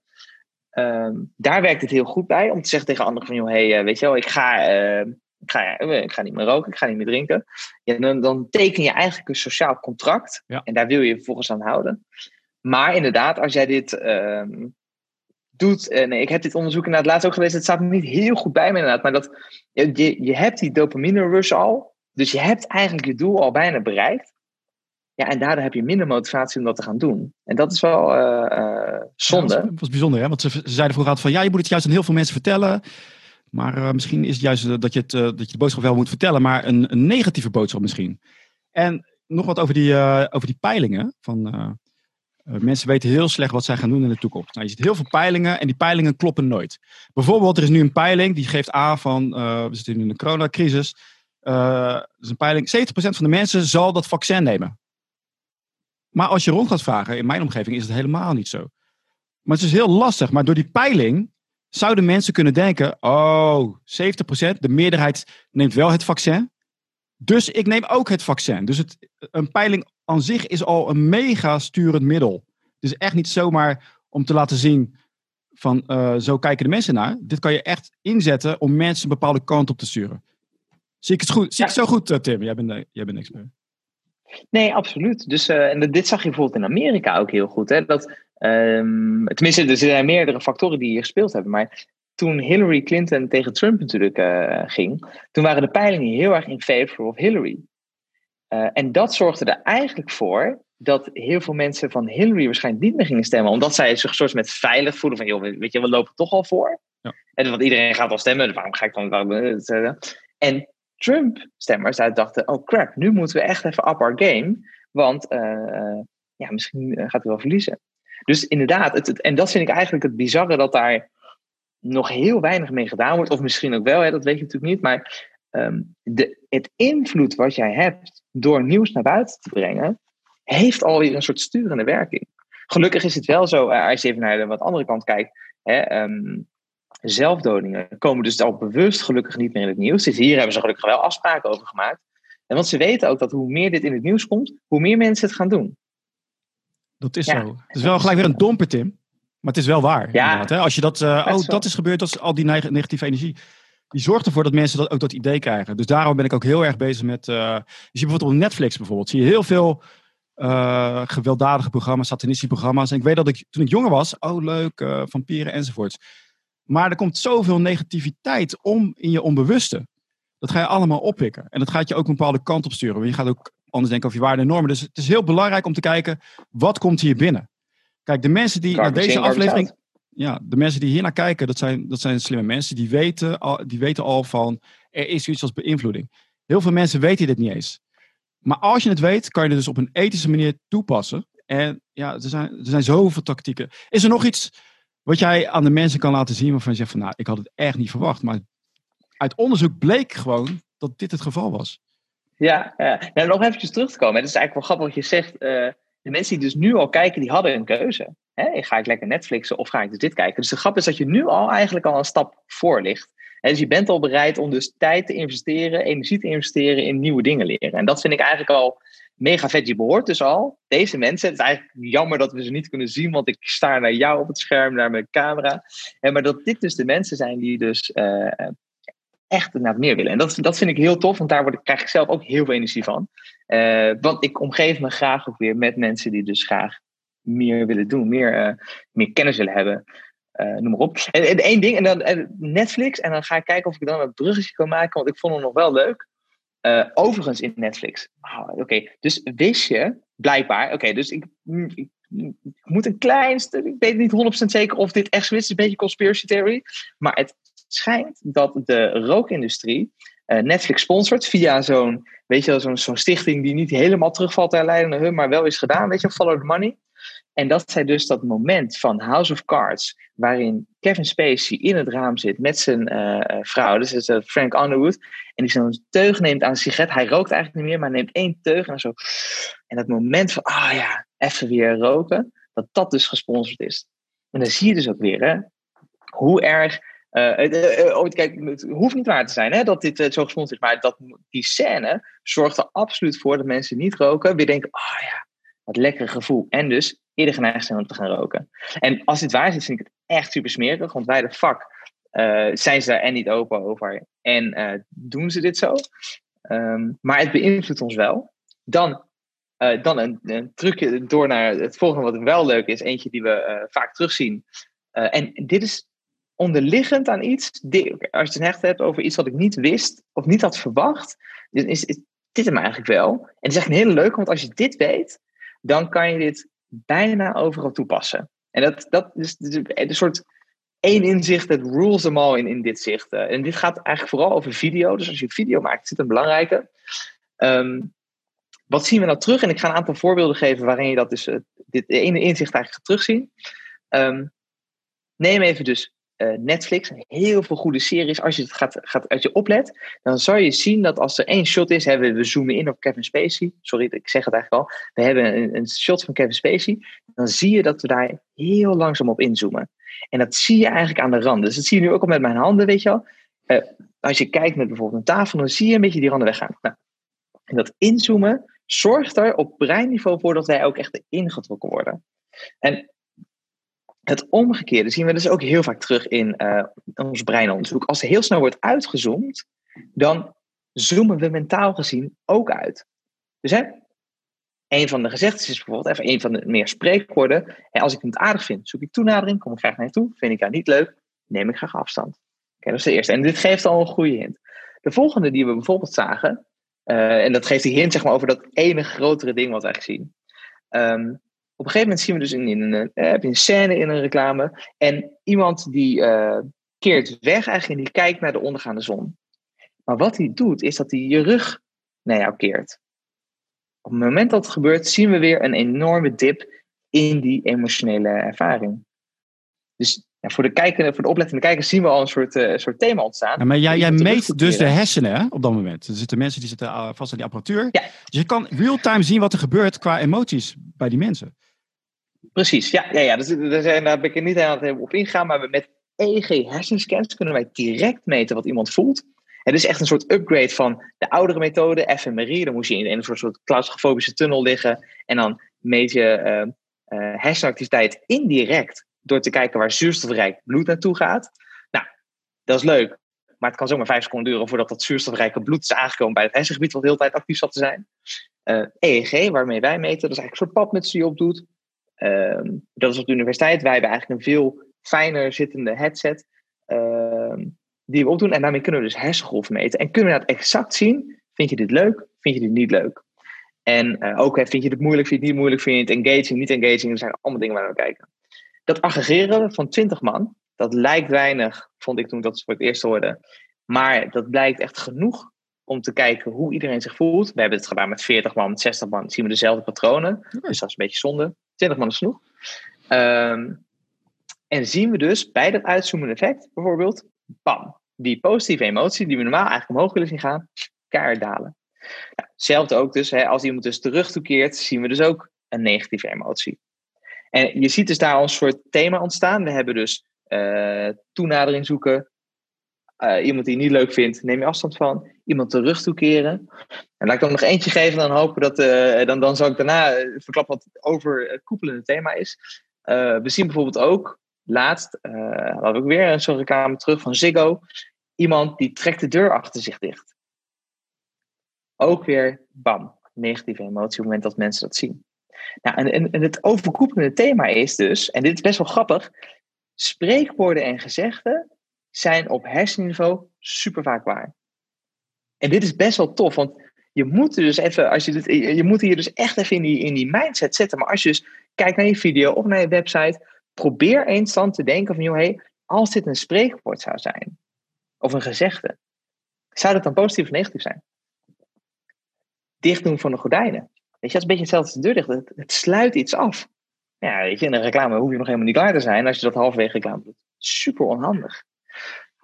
Um, daar werkt het heel goed bij om te zeggen tegen anderen van, joh, hey, uh, weet je wel, ik ga, uh, ik, ga, ik ga niet meer roken, ik ga niet meer drinken. Ja, dan, dan teken je eigenlijk een sociaal contract ja. en daar wil je vervolgens aan houden. Maar inderdaad, als jij dit um, doet. En ik heb dit onderzoek inderdaad laatst ook gelezen. Het staat niet heel goed bij me inderdaad. Maar dat, je, je hebt die dopamine rush al. Dus je hebt eigenlijk je doel al bijna bereikt. Ja, en daardoor heb je minder motivatie om dat te gaan doen. En dat is wel uh, uh, zonde. Ja, was bijzonder, hè? Want ze, ze zeiden vroeger altijd van... ja, je moet het juist aan heel veel mensen vertellen. Maar uh, misschien is het juist dat je, het, dat je de boodschap wel moet vertellen... maar een, een negatieve boodschap misschien. En nog wat over die, over die peilingen van mensen weten heel slecht wat zij gaan doen in de toekomst. Nou, je ziet heel veel peilingen en die peilingen kloppen nooit. Bijvoorbeeld, er is nu een peiling die geeft aan van, we zitten in een coronacrisis. Er is een peiling, 70% van de mensen zal dat vaccin nemen. Maar als je rond gaat vragen, in mijn omgeving is het helemaal niet zo. Maar het is heel lastig. Maar door die peiling zouden mensen kunnen denken, oh, 70%, de meerderheid neemt wel het vaccin. Dus ik neem ook het vaccin. Dus het, een peiling aan zich is al een mega sturend middel. Het is echt niet zomaar om te laten zien van uh, zo kijken de mensen naar. Dit kan je echt inzetten om mensen een bepaalde kant op te sturen. Zie ik het, goed? Zie ik het zo goed, uh, Tim? Jij bent, uh, jij bent expert. Nee, absoluut. Dus, en dit zag je bijvoorbeeld in Amerika ook heel goed. Hè? Dat, um, tenminste, er zijn meerdere factoren die hier gespeeld hebben. Maar toen Hillary Clinton tegen Trump natuurlijk ging, toen waren de peilingen heel erg in favor of Hillary. Uh, en dat zorgde er eigenlijk voor dat heel veel mensen van Hillary waarschijnlijk niet meer gingen stemmen. Omdat zij zich soort met veilig voelen van, joh, weet je, we lopen toch al voor. Ja. En want iedereen gaat al stemmen, dus waarom ga ik dan... En Trump-stemmers dachten, oh crap, nu moeten we echt even up our game. Want uh, ja, misschien gaat hij wel verliezen. Dus inderdaad, het, en dat vind ik eigenlijk het bizarre dat daar nog heel weinig mee gedaan wordt. Of misschien ook wel, hè, dat weet je natuurlijk niet. Maar um, de, het invloed wat jij hebt door nieuws naar buiten te brengen, heeft alweer een soort sturende werking. Gelukkig is het wel zo, als je even naar de wat andere kant kijkt, hè, um, zelfdodingen komen dus al bewust gelukkig niet meer in het nieuws. Dus hier hebben ze gelukkig wel afspraken over gemaakt. En want ze weten ook dat hoe meer dit in het nieuws komt, hoe meer mensen het gaan doen. Dat is ja, zo. Het is wel gelijk weer een domper, Tim. Maar het is wel waar. Ja, hè? Als je dat, uh, oh, dat is gebeurd, dat is al die negatieve energie die zorgt ervoor dat mensen dat, ook dat idee krijgen. Dus daarom ben ik ook heel erg bezig met. Uh, je ziet bijvoorbeeld op Netflix bijvoorbeeld, zie je heel veel uh, gewelddadige programma's, satanistische programma's. En ik weet dat ik toen ik jonger was, oh leuk, vampieren enzovoorts. Maar er komt zoveel negativiteit om in je onbewuste. Dat ga je allemaal oppikken. En dat gaat je ook een bepaalde kant op sturen. Want je gaat ook anders denken over je waarden en normen. Dus het is heel belangrijk om te kijken, wat komt hier binnen? Kijk, de mensen die naar deze aflevering ja, de mensen die hier naar kijken, dat zijn, dat zijn slimme mensen. Die weten, al, die weten al van, er is iets als beïnvloeding. Heel veel mensen weten dit niet eens. Maar als je het weet, kan je het dus op een ethische manier toepassen. En ja, er zijn, er zijn zoveel tactieken. Is er nog iets wat jij aan de mensen kan laten zien waarvan je zegt van, nou, ik had het echt niet verwacht. Maar uit onderzoek bleek gewoon dat dit het geval was. Ja, ja. Nog eventjes terug te komen. Het is eigenlijk wel grappig wat je zegt. Uh, de mensen die dus nu al kijken, die hadden een keuze. Hè, ga ik lekker Netflixen of ga ik dus dit kijken? Dus de grap is dat je nu al eigenlijk al een stap voor ligt. dus je bent al bereid om dus tijd te investeren, energie te investeren in nieuwe dingen leren. En dat vind ik eigenlijk al mega vet. Je behoort dus al deze mensen. Het is eigenlijk jammer dat we ze niet kunnen zien, want ik sta naar jou op het scherm, naar mijn camera. maar dat dit dus de mensen zijn die dus uh, echt naar meer willen. En dat, dat vind ik heel tof, want daar word ik, krijg ik zelf ook heel veel energie van. Uh, want ik omgeef me graag ook weer met mensen die dus graag meer willen doen, meer, meer kennis willen hebben. Noem maar op. En, en één ding, en dan Netflix, en dan ga ik kijken of ik dan een bruggetje kan maken, want ik vond hem nog wel leuk. Overigens in Netflix. Oh, oké, dus wist je, blijkbaar, oké, dus ik, ik, ik, moet een klein stuk, ik weet niet 100% zeker of dit echt zo is, een beetje conspiracy theory, maar het schijnt dat de rookindustrie uh, Netflix sponsort via zo'n, weet je zo'n zo'n stichting die niet helemaal terugvalt naar hun, maar wel is gedaan, weet je, follow the money. En dat zij dus dat moment van House of Cards, waarin Kevin Spacey in het raam zit met zijn uh, vrouw, dus is, uh, Frank Underwood, en die zo'n teug neemt aan een sigaret. Hij rookt eigenlijk niet meer, maar neemt één teug en zo. En dat moment van, ah ja, even weer roken, dat dat dus gesponsord is. En dan zie je dus ook weer hè, hoe erg. Uh, kijk, het hoeft niet waar te zijn hè, dat dit zo gesponsord is, maar dat, die scène zorgt er absoluut voor dat mensen niet roken, weer denken: ah ja, wat lekker gevoel. En dus eerder geneigd zijn om te gaan roken. En als dit waar is, vind ik het echt super smerig, want bij de vak zijn ze daar en niet open over en doen ze dit zo. Um, maar het beïnvloedt ons wel. Dan uh, dan een, een, trucje door naar het volgende, wat wel leuk is. Eentje die we uh, vaak terugzien. En dit is onderliggend aan iets. Als je het echt hebt over iets wat ik niet wist of niet had verwacht, is, is, is dit hem eigenlijk wel. En het is echt een hele leuke, want als je dit weet, dan kan je dit bijna overal toepassen. En dat, dat is een soort één inzicht, dat rules them all in, in dit zicht. en dit gaat eigenlijk vooral over video. Dus als je video maakt, zit een belangrijke. Um, wat zien we nou terug? En ik ga een aantal voorbeelden geven waarin je dat dus, uh, dit ene inzicht eigenlijk gaat terugzien. Um, neem even dus Netflix, heel veel goede series. Als je het gaat, gaat uit je oplet, dan zal je zien dat als er één shot is, hebben we zoomen in op Kevin Spacey. Sorry, ik zeg het eigenlijk al. We hebben een, shot van Kevin Spacey. Dan zie je dat we daar heel langzaam op inzoomen. En dat zie je eigenlijk aan de randen. Dus dat zie je nu ook al met mijn handen, weet je wel. Uh, als je kijkt met bijvoorbeeld een tafel, dan zie je een beetje die randen weggaan. Nou, en dat inzoomen, zorgt er op breinniveau voor dat wij ook echt ingetrokken worden. En het omgekeerde zien we dus ook heel vaak terug in uh, ons breinonderzoek. Als er heel snel wordt uitgezoomd, dan zoomen we mentaal gezien ook uit. Dus hè, een van de gezegdes is bijvoorbeeld, even een van de meer spreekwoorden. En als ik het aardig vind, zoek ik toenadering, kom ik graag naar je toe. Vind ik dat niet leuk, neem ik graag afstand. Oké, dat is de eerste. En dit geeft al een goede hint. De volgende die we bijvoorbeeld zagen, uh, en dat geeft die hint zeg maar, over dat ene grotere ding wat eigenlijk zien. Um, op een gegeven moment zien we dus in, in, een, uh, een scène in een reclame. En iemand die uh, keert weg eigenlijk en die kijkt naar de ondergaande zon. Maar wat hij doet, is dat hij je rug naar jou keert. Op het moment dat het gebeurt, zien we weer een enorme dip in die emotionele ervaring. Dus ja, voor, de kijker, voor de oplettende kijkers zien we al een soort, uh, soort thema ontstaan. Ja, maar jij, jij meet dus de hersenen hè, op dat moment. Er zitten mensen die zitten vast aan die apparatuur. Ja. Dus je kan real-time zien wat er gebeurt qua emoties bij die mensen. Precies, ja. ja, ja. Dus, daar, zijn, daar ben ik er niet helemaal op ingegaan. Maar met EEG hersenscans kunnen wij direct meten wat iemand voelt. Het is echt een soort upgrade van de oudere methode, fMRI. Dan moest je in een soort claustrofobische tunnel liggen. En dan meet je uh, hersenactiviteit indirect door te kijken waar zuurstofrijk bloed naartoe gaat. Nou, dat is leuk. Maar het kan zomaar vijf seconden duren voordat dat zuurstofrijke bloed is aangekomen bij het hersengebied wat de hele tijd actief zat te zijn. Eh, EEG, waarmee wij meten, dat is eigenlijk een soort papmuts die je opdoet. Uh, dat is op de universiteit. Wij hebben eigenlijk een veel fijner zittende headset uh, die we opdoen. En daarmee kunnen we dus hersengolven meten. En kunnen we dat exact zien. Vind je dit leuk? Vind je dit niet leuk? En uh, ook, vind je dit moeilijk? Vind je het niet moeilijk? Vind je het engaging? Niet engaging? Er zijn allemaal dingen waar we kijken. Dat aggregeren van 20 man, dat lijkt weinig, vond ik toen ik dat voor het eerst hoorde. Maar dat blijkt echt genoeg om te kijken hoe iedereen zich voelt. We hebben het gedaan met 40 man, met 60 man, zien we dezelfde patronen. Dus dat is een beetje zonde. 20 man is genoeg. En zien we dus bij dat uitzoomende effect bijvoorbeeld, bam, die positieve emotie die we normaal eigenlijk omhoog willen zien gaan, keihard dalen. Nou, hetzelfde ook dus, hè, als iemand dus terug toekeert, zien we dus ook een negatieve emotie. En je ziet dus daar een soort thema ontstaan. We hebben dus uh, toenadering zoeken. Uh, iemand die je niet leuk vindt, neem je afstand van. Iemand terug toekeren. En laat ik dan nog eentje geven, dan hopen dat. Uh, dan, dan zal ik daarna verklappen wat het overkoepelende thema is. we zien bijvoorbeeld ook, laatst, we ook weer zo'n reclame terug van Ziggo. Iemand die trekt de deur achter zich dicht. Ook weer, bam, negatieve emotie op het moment dat mensen dat zien. Nou, en, en, het overkoepelende thema is dus, en dit is best wel grappig, spreekwoorden en gezegden zijn op hersenniveau super vaak waar. En dit is best wel tof, want je moet dus even, als je, dit, je moet hier dus echt even in die, in die mindset zetten. Maar als je dus kijkt naar je video of naar je website, probeer eens dan te denken van, joh, hey, als dit een spreekwoord zou zijn, of een gezegde, zou dat dan positief of negatief zijn? Dicht doen van de gordijnen. Weet je, dat is een beetje hetzelfde als de deur dicht. Het, het sluit iets af. Ja, weet je, in een reclame hoef je nog helemaal niet klaar te zijn. Als je dat halverwege reclame doet, super onhandig.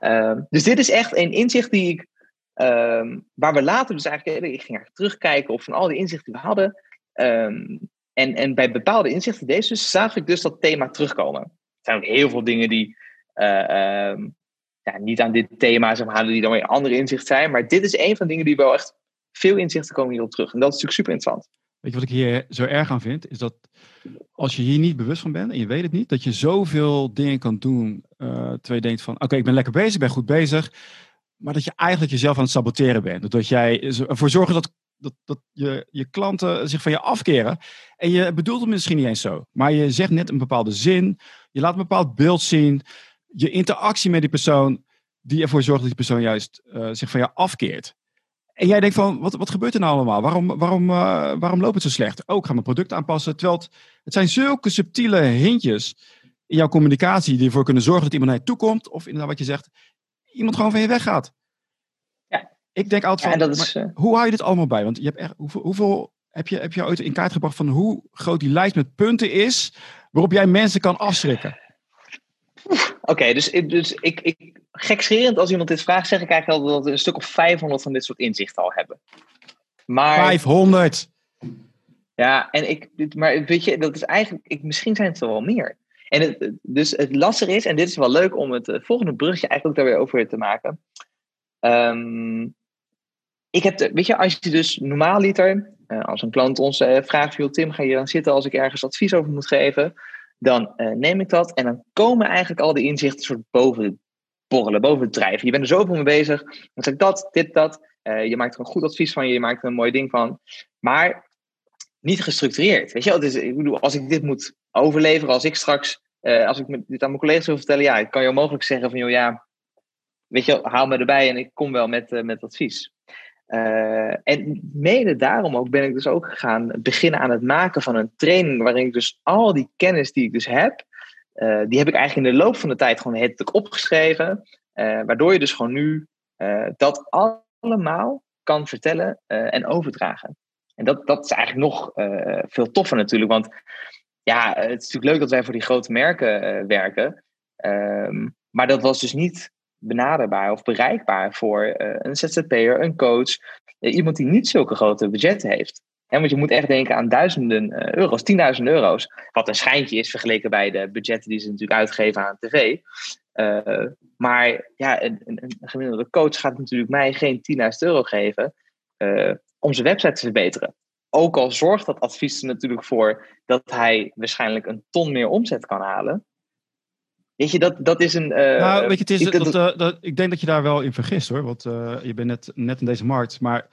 Ehm, dus dit is echt een inzicht die ik, ehm, waar we later dus eigenlijk, ik ging eigenlijk terugkijken op van al die inzichten die we hadden. Ehm, en, en bij bepaalde inzichten deze dus, zag ik dus dat thema terugkomen. Er zijn ook heel veel dingen die uh, ja, niet aan dit thema zeg maar, die dan weer andere inzichten zijn. Maar dit is een van de dingen die wel echt veel inzichten komen hierop terug. En dat is natuurlijk super interessant. Weet je wat ik hier zo erg aan vind? Is dat als je hier niet bewust van bent en je weet het niet, dat je zoveel dingen kan doen. Uh, terwijl je denkt van, oké, ik ben lekker bezig, ik ben goed bezig. Maar dat je eigenlijk jezelf aan het saboteren bent. Dat jij ervoor zorgt dat, dat, dat je, je klanten zich van je afkeren. En je bedoelt het misschien niet eens zo. Maar je zegt net een bepaalde zin. Je laat een bepaald beeld zien. Je interactie met die persoon, die ervoor zorgt dat die persoon juist uh, zich van je afkeert. En jij denkt van, wat, wat gebeurt er nou allemaal? Waarom, waarom, uh, waarom loopt het zo slecht? Ook oh, ga mijn product aanpassen. Terwijl het, het zijn zulke subtiele hintjes in jouw communicatie die ervoor kunnen zorgen dat iemand naar je toe komt. Of inderdaad wat je zegt, iemand gewoon van je weggaat. Ja. Ik denk altijd van, is, uh... hoe hou je dit allemaal bij? Want je hebt echt, hoeveel, hoeveel heb, je, heb je ooit in kaart gebracht van hoe groot die lijst met punten is waarop jij mensen kan afschrikken? Oké, dus, dus ik, ik, gekscherend als iemand dit vraagt, zeg ik eigenlijk al dat we een stuk of 500 van dit soort inzichten al hebben. Maar, 500! Ja, en ik, maar weet je, dat is eigenlijk, ik, misschien zijn het er wel meer. En het, dus het lastige is, en dit is wel leuk om het eh, volgende brugje eigenlijk daar weer over te maken. Um, ik heb, weet je, als je dus normaal liter, uh, als een klant ons uh, vraagt, Tim, ga je dan zitten als ik ergens advies over moet geven? Dan neem ik dat en dan komen eigenlijk al die inzichten soort boven borrelen, boven het drijven. Je bent er zoveel mee bezig. Dan zeg ik dat, dit, dat. je maakt er een goed advies van je, maakt er een mooi ding van. Maar niet gestructureerd. Weet je ik bedoel, als ik dit moet overleveren, als ik straks, uh, als ik dit aan mijn collega's wil vertellen, ja, ik kan je mogelijk zeggen van, joh, ja, weet je, haal me erbij en ik kom wel met, met advies. Uh, en mede daarom ook ben ik dus ook gaan beginnen aan het maken van een training waarin ik dus al die kennis die ik dus heb, die heb ik eigenlijk in de loop van de tijd gewoon het opgeschreven, waardoor je dus gewoon nu dat allemaal kan vertellen en overdragen. En dat, dat is eigenlijk nog veel toffer natuurlijk. Want ja, het is natuurlijk leuk dat wij voor die grote merken werken. Um, maar dat was dus niet benaderbaar of bereikbaar voor uh, een ZZP'er, een coach, iemand die niet zulke grote budgetten heeft. En want je moet echt denken aan duizenden euro's, tienduizenden euro's. Wat een schijntje is vergeleken bij de budgetten die ze natuurlijk uitgeven aan tv. maar ja, een, een, een, gemiddelde coach gaat natuurlijk mij geen 10.000 euro geven om zijn website te verbeteren. Ook al zorgt dat advies er natuurlijk voor dat hij waarschijnlijk een ton meer omzet kan halen. Weet je, dat, dat is een. Uh, nou, weet je, het is, ik, dat, dat, dat, ik denk dat je daar wel in vergist hoor. Want uh, je bent net, net in deze markt. Maar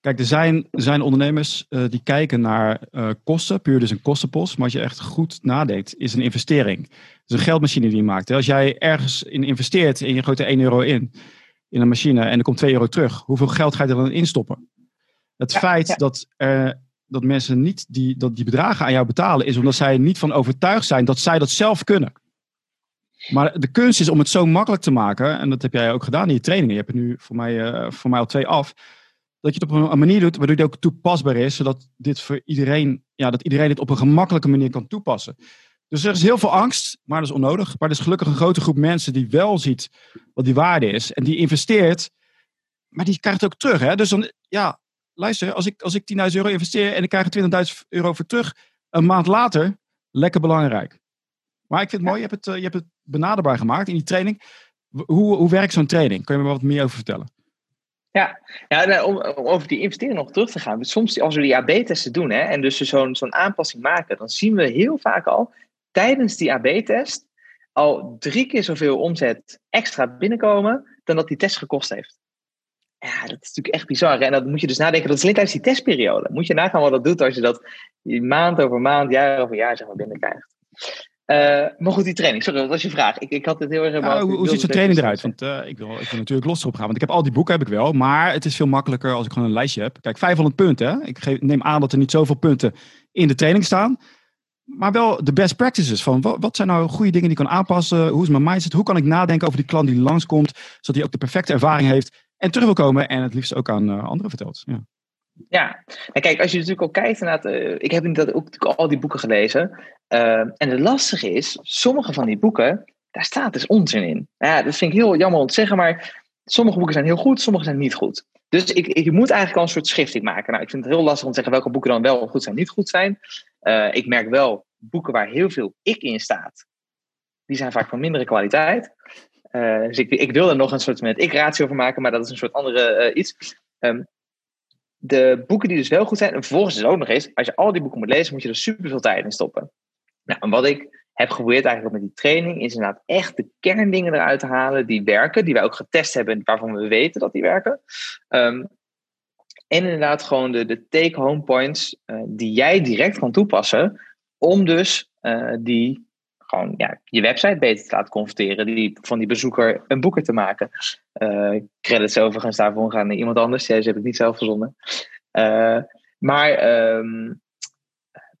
kijk, er zijn, er zijn ondernemers uh, die kijken naar kosten, puur dus een kostenpost. Maar als je echt goed nadenkt, is een investering. Het is een geldmachine die je maakt. Als jij ergens in investeert en je gooit er 1 euro in, in een machine en er komt 2 euro terug, hoeveel geld ga je er dan instoppen? Het feit Dat, dat mensen niet die, dat die bedragen aan jou betalen, is omdat zij niet van overtuigd zijn dat zij dat zelf kunnen. Maar de kunst is om het zo makkelijk te maken, en dat heb jij ook gedaan in je trainingen. Je hebt er nu voor mij, uh, voor mij al twee af. Dat je het op een manier doet waardoor het ook toepasbaar is, zodat dit voor iedereen, ja, dat iedereen het op een gemakkelijke manier kan toepassen. Dus er is heel veel angst, maar dat is onnodig. Maar er is gelukkig een grote groep mensen die wel ziet wat die waarde is. En die investeert, maar die krijgt het ook terug. Hè? Dus dan, ja, luister, als ik, als ik 10.000 euro investeer en ik krijg er 20.000 euro voor terug, een maand later, lekker belangrijk. Maar ik vind het mooi, je hebt het, eh, je hebt het benaderbaar gemaakt in die training. Hoe, hoe werkt zo'n training? Kun je me wat meer over vertellen? Ja, ja om, over die investering nog terug te gaan. Soms als we die AB-testen doen hè, en dus zo'n zo'n aanpassing maken, dan zien we heel vaak al tijdens die AB-test al drie keer zoveel omzet extra binnenkomen dan dat die test gekost heeft. Ja, dat is natuurlijk echt bizar. En dan moet je dus nadenken, dat is alleen tijdens die testperiode. Moet je nagaan wat dat doet als je dat maand over maand, jaar over jaar zeg maar, binnenkrijgt. Uh, maar goed, die training. Sorry, dat was je vraag. Ik, ik had het heel erg... Nou, hoe, hoe ziet zo'n training eruit? Want uh, ik, wil, ik wil natuurlijk los erop gaan. Want ik heb al die boeken heb ik wel. Maar het is veel makkelijker als ik gewoon een lijstje heb. Kijk, 500 punten. Hè? Ik geef, neem aan dat er niet zoveel punten in de training staan. Maar wel de best practices. Van wat, wat zijn nou goede dingen die ik kan aanpassen? Hoe is mijn mindset? Hoe kan ik nadenken over die klant die langskomt? Zodat hij ook de perfecte ervaring heeft en terug wil komen en het liefst ook aan uh, anderen vertelt. Ja. Ja, en kijk, als je natuurlijk ook kijkt uh, ik heb inderdaad ook al die boeken gelezen. Uh, en het lastige is, sommige van die boeken, daar staat dus onzin in. Ja, dat vind ik heel jammer om te zeggen, maar sommige boeken zijn heel goed, sommige zijn niet goed. Dus ik, ik moet eigenlijk al een soort schifting maken. Nou, ik vind het heel lastig om te zeggen welke boeken dan wel goed zijn, niet goed zijn. Uh, ik merk wel, boeken waar heel veel ik in staat, die zijn vaak van mindere kwaliteit. Uh, dus ik, ik wil er nog een soort met ik-ratio van maken, maar dat is een soort andere uh, iets. De boeken die dus wel goed zijn, en vervolgens is het ook nog eens, als je al die boeken moet lezen, moet je er super veel tijd in stoppen. Nou, en wat ik heb geprobeerd eigenlijk met die training, is inderdaad echt de kerndingen eruit te halen die werken, die wij ook getest hebben, waarvan we weten dat die werken. Um, en inderdaad gewoon de, de take-home points uh, die jij direct kan toepassen, om dus uh, die gewoon ja, je website beter te laten converteren, die, van die bezoeker een boeker te maken. Uh, credits overigens daarvoor gaan naar iemand anders, deze heb ik niet zelf verzonnen. maar um,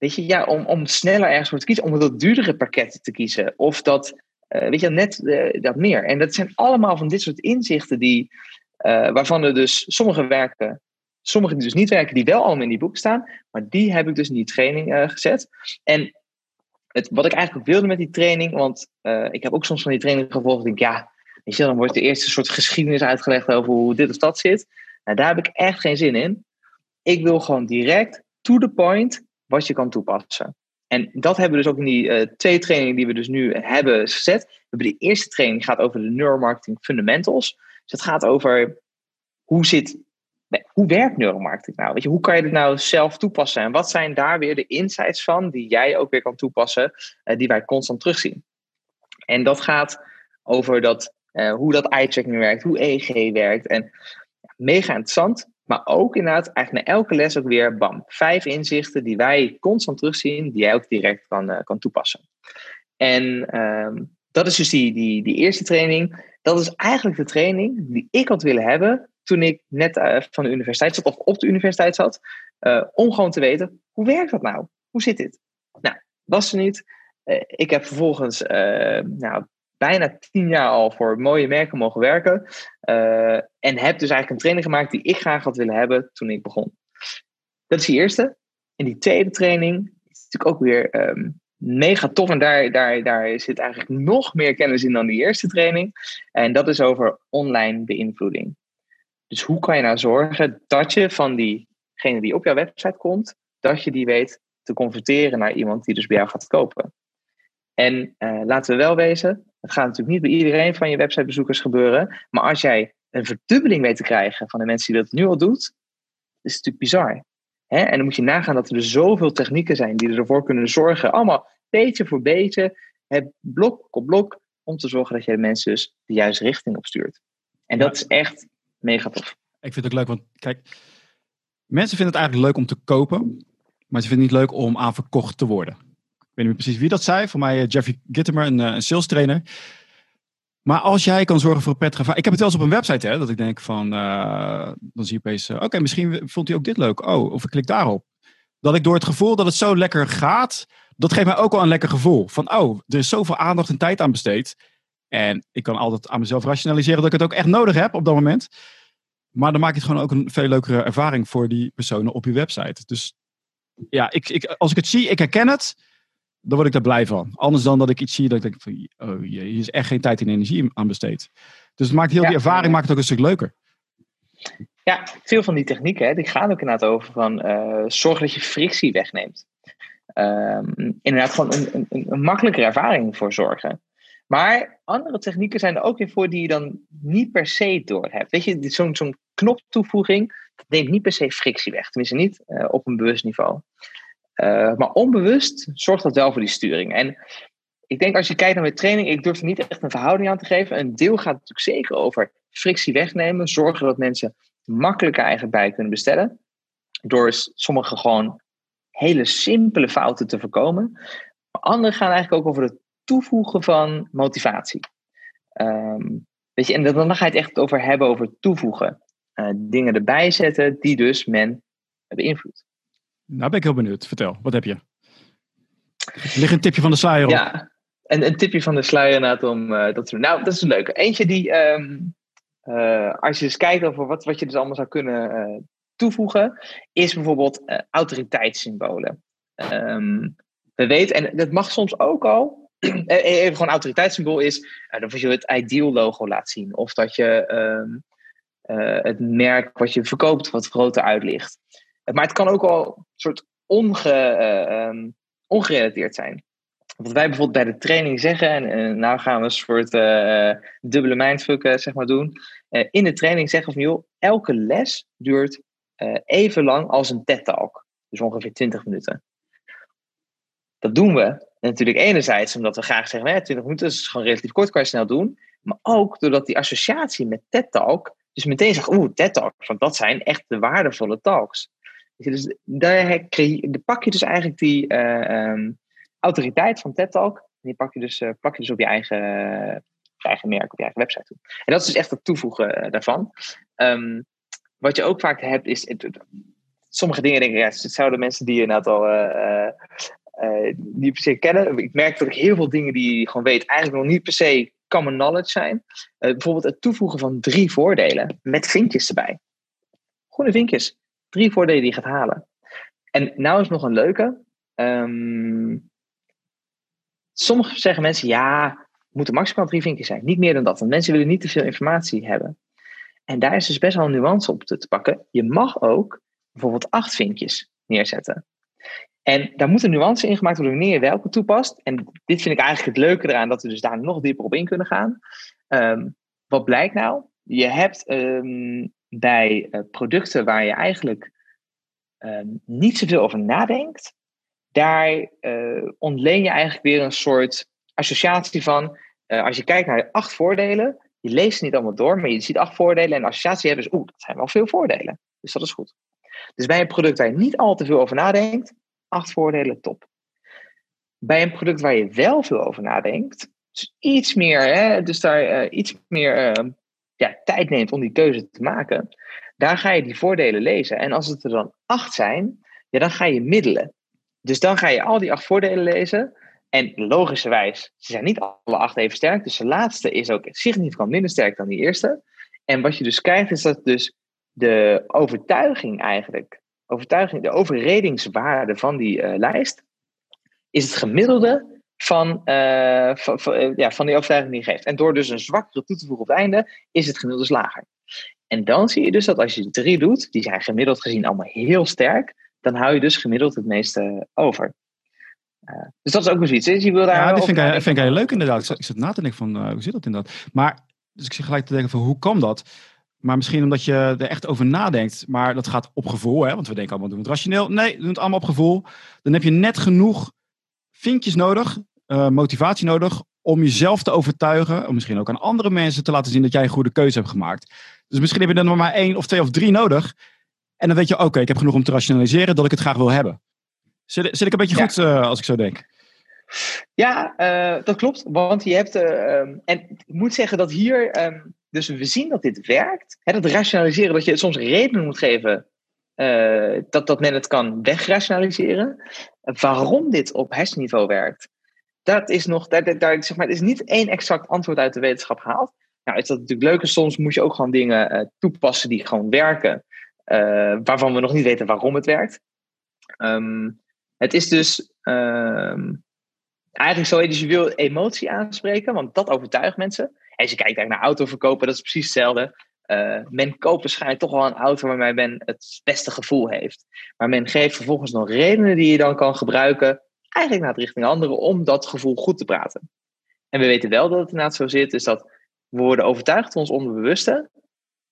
Weet je, ja, om, om sneller ergens voor te kiezen, om dat duurdere pakket te kiezen. Of dat, uh, weet je, net uh, dat meer. En dat zijn allemaal van dit soort inzichten die, uh, waarvan er dus sommige werken, sommige die dus niet werken, die wel allemaal in die boek staan. Maar die heb ik dus in die training gezet. En het, wat ik eigenlijk wilde met die training, want ik heb ook soms van die training gevolgd, denk ja, dan wordt de eerste soort geschiedenis uitgelegd over hoe dit of dat zit. Nou, daar heb ik echt geen zin in. Ik wil gewoon direct, to the point, wat je kan toepassen. En dat hebben we dus ook in die uh, twee trainingen die we dus nu hebben gezet. We hebben de eerste training gaat over de neuromarketing fundamentals. Dus het gaat over hoe zit, hoe werkt neuromarketing nou? Weet je, hoe kan je het nou zelf toepassen? En wat zijn daar weer de insights van die jij ook weer kan toepassen, uh, die wij constant terugzien? En dat gaat over dat, uh, hoe dat eye-tracking werkt, hoe EEG werkt. En mega interessant. Maar ook inderdaad, eigenlijk na elke les ook weer, bam, vijf inzichten die wij constant terugzien, die jij ook direct kan, uh, kan toepassen. En um, dat is dus die, die, die eerste training. Dat is eigenlijk de training die ik had willen hebben toen ik net uh, van de universiteit zat, of op de universiteit zat, uh, om gewoon te weten, hoe werkt dat nou? Hoe zit dit? Nou, was er niet. ik heb vervolgens nou, bijna tien jaar al voor mooie merken mogen werken. Uh, en heb dus eigenlijk een training gemaakt die ik graag had willen hebben toen ik begon. Dat is die eerste. En die tweede training is natuurlijk ook weer um, mega tof. En daar, daar, daar zit eigenlijk nog meer kennis in dan die eerste training. En dat is over online beïnvloeding. Dus hoe kan je nou zorgen dat je van diegene die op jouw website komt, dat je die weet te converteren naar iemand die dus bij jou gaat kopen. En uh, laten we wel wezen, het gaat natuurlijk niet bij iedereen van je websitebezoekers gebeuren. Maar als jij een verdubbeling weet te krijgen van de mensen die dat nu al doet, is het natuurlijk bizar. Hè? En dan moet je nagaan dat er dus zoveel technieken zijn die ervoor kunnen zorgen, allemaal beetje voor beetje, blok op blok, om te zorgen dat je de mensen dus de juiste richting opstuurt. En dat is echt mega tof. Ik vind het ook leuk, want kijk, mensen vinden het eigenlijk leuk om te kopen, maar ze vinden het niet leuk om aan verkocht te worden. Ik weet niet precies wie dat zei. Voor mij uh, Jeffrey Gittimer, een, uh, een sales trainer. Maar als jij kan zorgen voor een. Ik heb het wel eens op een website, hè, dat ik denk van. Uh, dan zie je opeens. Oké, misschien vond hij ook dit leuk. Oh, of ik klik daarop. Dat ik door het gevoel dat het zo lekker gaat. Dat geeft mij ook wel een lekker gevoel. Van, oh, er is zoveel aandacht en tijd aan besteed. En ik kan altijd aan mezelf rationaliseren dat ik het ook echt nodig heb op dat moment. Maar dan maak je het gewoon ook een veel leukere ervaring voor die personen op je website. Dus ja, ik, ik, als ik het zie, ik herken het dan word ik daar blij van. Anders dan dat ik iets zie dat ik denk van, oh jee, hier is echt geen tijd en energie aan besteed. Dus het maakt heel die ervaring maakt het ook een stuk leuker. Ja, veel van die technieken, hè, die gaan ook inderdaad over van uh, zorg dat je frictie wegneemt. Um, inderdaad gewoon een, een, een, makkelijkere ervaring voor zorgen. Maar andere technieken zijn er ook weer voor die je dan niet per se door hebt. Weet je, zo'n zo'n knoptoevoeging neemt niet per se frictie weg. Tenminste niet uh, op een bewust niveau. Uh, maar onbewust zorgt dat wel voor die sturing. En ik denk als je kijkt naar mijn training, ik durf er niet echt een verhouding aan te geven. Een deel gaat natuurlijk zeker over frictie wegnemen. Zorgen dat mensen makkelijker eigenlijk bij kunnen bestellen. Door sommige gewoon hele simpele fouten te voorkomen. Maar andere gaan eigenlijk ook over het toevoegen van motivatie. Um, weet je, en dan ga je het echt over hebben over toevoegen. Uh, dingen erbij zetten die dus men beïnvloedt. Nou ben ik heel benieuwd. Vertel, wat heb je? Ligt een tipje van de sluier op. Ja, een, een tipje van de sluier inderdaad om uh, dat te doen. Nou, dat is een leuke. Eentje die, um, uh, als je eens kijkt over wat, wat je dus allemaal zou kunnen uh, toevoegen, is bijvoorbeeld autoriteitssymbolen. Um, we weten, en dat mag soms ook al, even gewoon autoriteitssymbool is, dat je het ideal logo laat zien. Of dat je ehm, het merk wat je verkoopt wat groter uitlicht. Maar het kan ook al een soort onge, um, ongerelateerd zijn. Wat wij bijvoorbeeld bij de training zeggen, en, en nou gaan we een soort uh, dubbele mindfuck zeg maar doen. In de training zeggen van joh, elke les duurt even lang als een TED-talk. Dus ongeveer 20 minuten. Dat doen we natuurlijk enerzijds omdat we graag zeggen, hè, 20 minuten is gewoon relatief kort, kan je snel doen. Maar ook doordat die associatie met TED-talk, dus meteen zegt, oeh, TED-talks, want dat zijn echt de waardevolle talks. Dus daar pak je dus eigenlijk die um, autoriteit van TED Talk. Die pak je dus, uh, plak je dus op je eigen, eigen merk, op je eigen website toe. En dat is dus echt het toevoegen uh, daarvan. Um, wat je ook vaak hebt is. Sommige dingen denk ik, ja, het zouden mensen die net al niet per se kennen. Ik merk dat ik heel veel dingen die je gewoon weet, eigenlijk nog niet per se common knowledge zijn. bijvoorbeeld het toevoegen van drie voordelen met vinkjes erbij. Groene vinkjes. Drie voordelen die je gaat halen. En nou is nog een leuke. Um, zeggen mensen, ja, moeten maximaal drie vinkjes zijn. Niet meer dan dat, want mensen willen niet te veel informatie hebben. En daar is dus best wel een nuance op te, pakken. Je mag ook bijvoorbeeld acht vinkjes neerzetten. En daar moet een nuance in gemaakt worden wanneer je welke toepast. En dit vind ik eigenlijk het leuke eraan, dat we dus daar nog dieper op in kunnen gaan. Um, wat blijkt nou? Je hebt um, bij uh, producten waar je eigenlijk um, niet zoveel over nadenkt, daar uh, ontleen je eigenlijk weer een soort associatie van, uh, als je kijkt naar acht voordelen, je leest ze niet allemaal door, maar je ziet acht voordelen en de associatie hebben dus, oeh, dat zijn wel veel voordelen. Dus dat is goed. Dus bij een product waar je niet al te veel over nadenkt, acht voordelen, top. Bij een product waar je wel veel over nadenkt, iets meer, hè, dus daar iets meer ja, tijd neemt om die keuze te maken, daar ga je die voordelen lezen. En als het er dan acht zijn, ja, dan ga je middelen. Dus dan ga je al die acht voordelen lezen. En logischerwijs, ze zijn niet alle acht even sterk. Dus de laatste is ook significant minder sterk dan die eerste. En wat je dus krijgt, is dat dus de overtuiging eigenlijk, overtuiging, de overredingswaarde van die uh, lijst, is het gemiddelde van, uh, van, van, ja, van die overtuiging die je geeft. En door dus een zwakkere toe te voegen op het einde, is het gemiddelde dus lager. En dan zie je dus dat als je drie doet, die zijn gemiddeld gezien allemaal heel sterk, dan hou je dus gemiddeld het meeste over. Uh, dus dat is ook nog iets. Dus je wil daar ja, dat vind ik, vind ik heel leuk inderdaad. Ik zit na te denken van, uh, hoe zit dat inderdaad? Maar, dus ik zit gelijk te denken van, hoe kan dat? Maar misschien omdat je er echt over nadenkt. Maar dat gaat op gevoel, hè? want we denken allemaal, doen we het rationeel? Nee, we doen het allemaal op gevoel. Dan heb je net genoeg vinkjes nodig, uh, motivatie nodig, om jezelf te overtuigen. Om misschien ook aan andere mensen te laten zien dat jij een goede keuze hebt gemaakt. Dus misschien heb je er nog maar één of twee of drie nodig. En dan weet je, oké, ik heb genoeg om te rationaliseren dat ik het graag wil hebben. Zit, zit ik een beetje goed uh, als ik zo denk? Ja, uh, dat klopt. Want je hebt. Um, en ik moet zeggen dat hier. Um, dus we zien dat dit werkt. Hè, dat rationaliseren, dat je soms redenen moet geven. dat, dat men het kan wegrationaliseren. waarom dit op hersenniveau werkt. Dat is nog. Daar, zeg maar, er is niet één exact antwoord uit de wetenschap gehaald. Nou, is dat natuurlijk leuk. soms moet je ook gewoon dingen toepassen die gewoon werken. Uh, waarvan we nog niet weten waarom het werkt. Um, het is dus um, eigenlijk zo, dus je wil emotie aanspreken, want dat overtuigt mensen. En als je kijkt naar autoverkopen, dat is precies hetzelfde. Uh, men koopt waarschijnlijk toch wel een auto waarmee men het beste gevoel heeft. Maar men geeft vervolgens nog redenen die je dan kan gebruiken, eigenlijk naar het richting anderen, om dat gevoel goed te praten. En we weten wel dat het inderdaad zo zit, is dat we worden overtuigd van ons onderbewuste.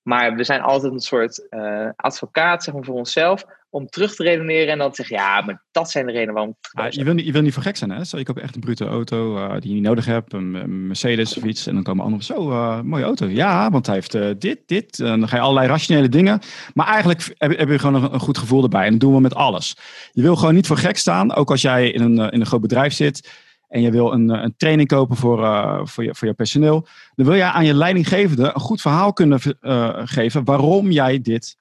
Maar we zijn altijd een soort uh, advocaat zeg maar, voor onszelf om terug te redeneren en dan te zeggen, ja, maar dat zijn de redenen waarom. Je, wil niet, je wil niet voor gek zijn, hè? Zo, ik heb echt een brute auto uh, die je niet nodig hebt, een, Mercedes of iets. En dan komen anderen zo, uh, mooie auto. Ja, want hij heeft uh, dit, dit. En dan ga je allerlei rationele dingen. Maar eigenlijk heb, heb je gewoon een, een, goed gevoel erbij. En dat doen we met alles. Je wil gewoon niet voor gek staan, ook als jij in een, in een groot bedrijf zit en je wil een, een training kopen voor, uh, voor, je, voor je personeel, dan wil jij aan je leidinggevende een goed verhaal kunnen uh, geven waarom jij dit,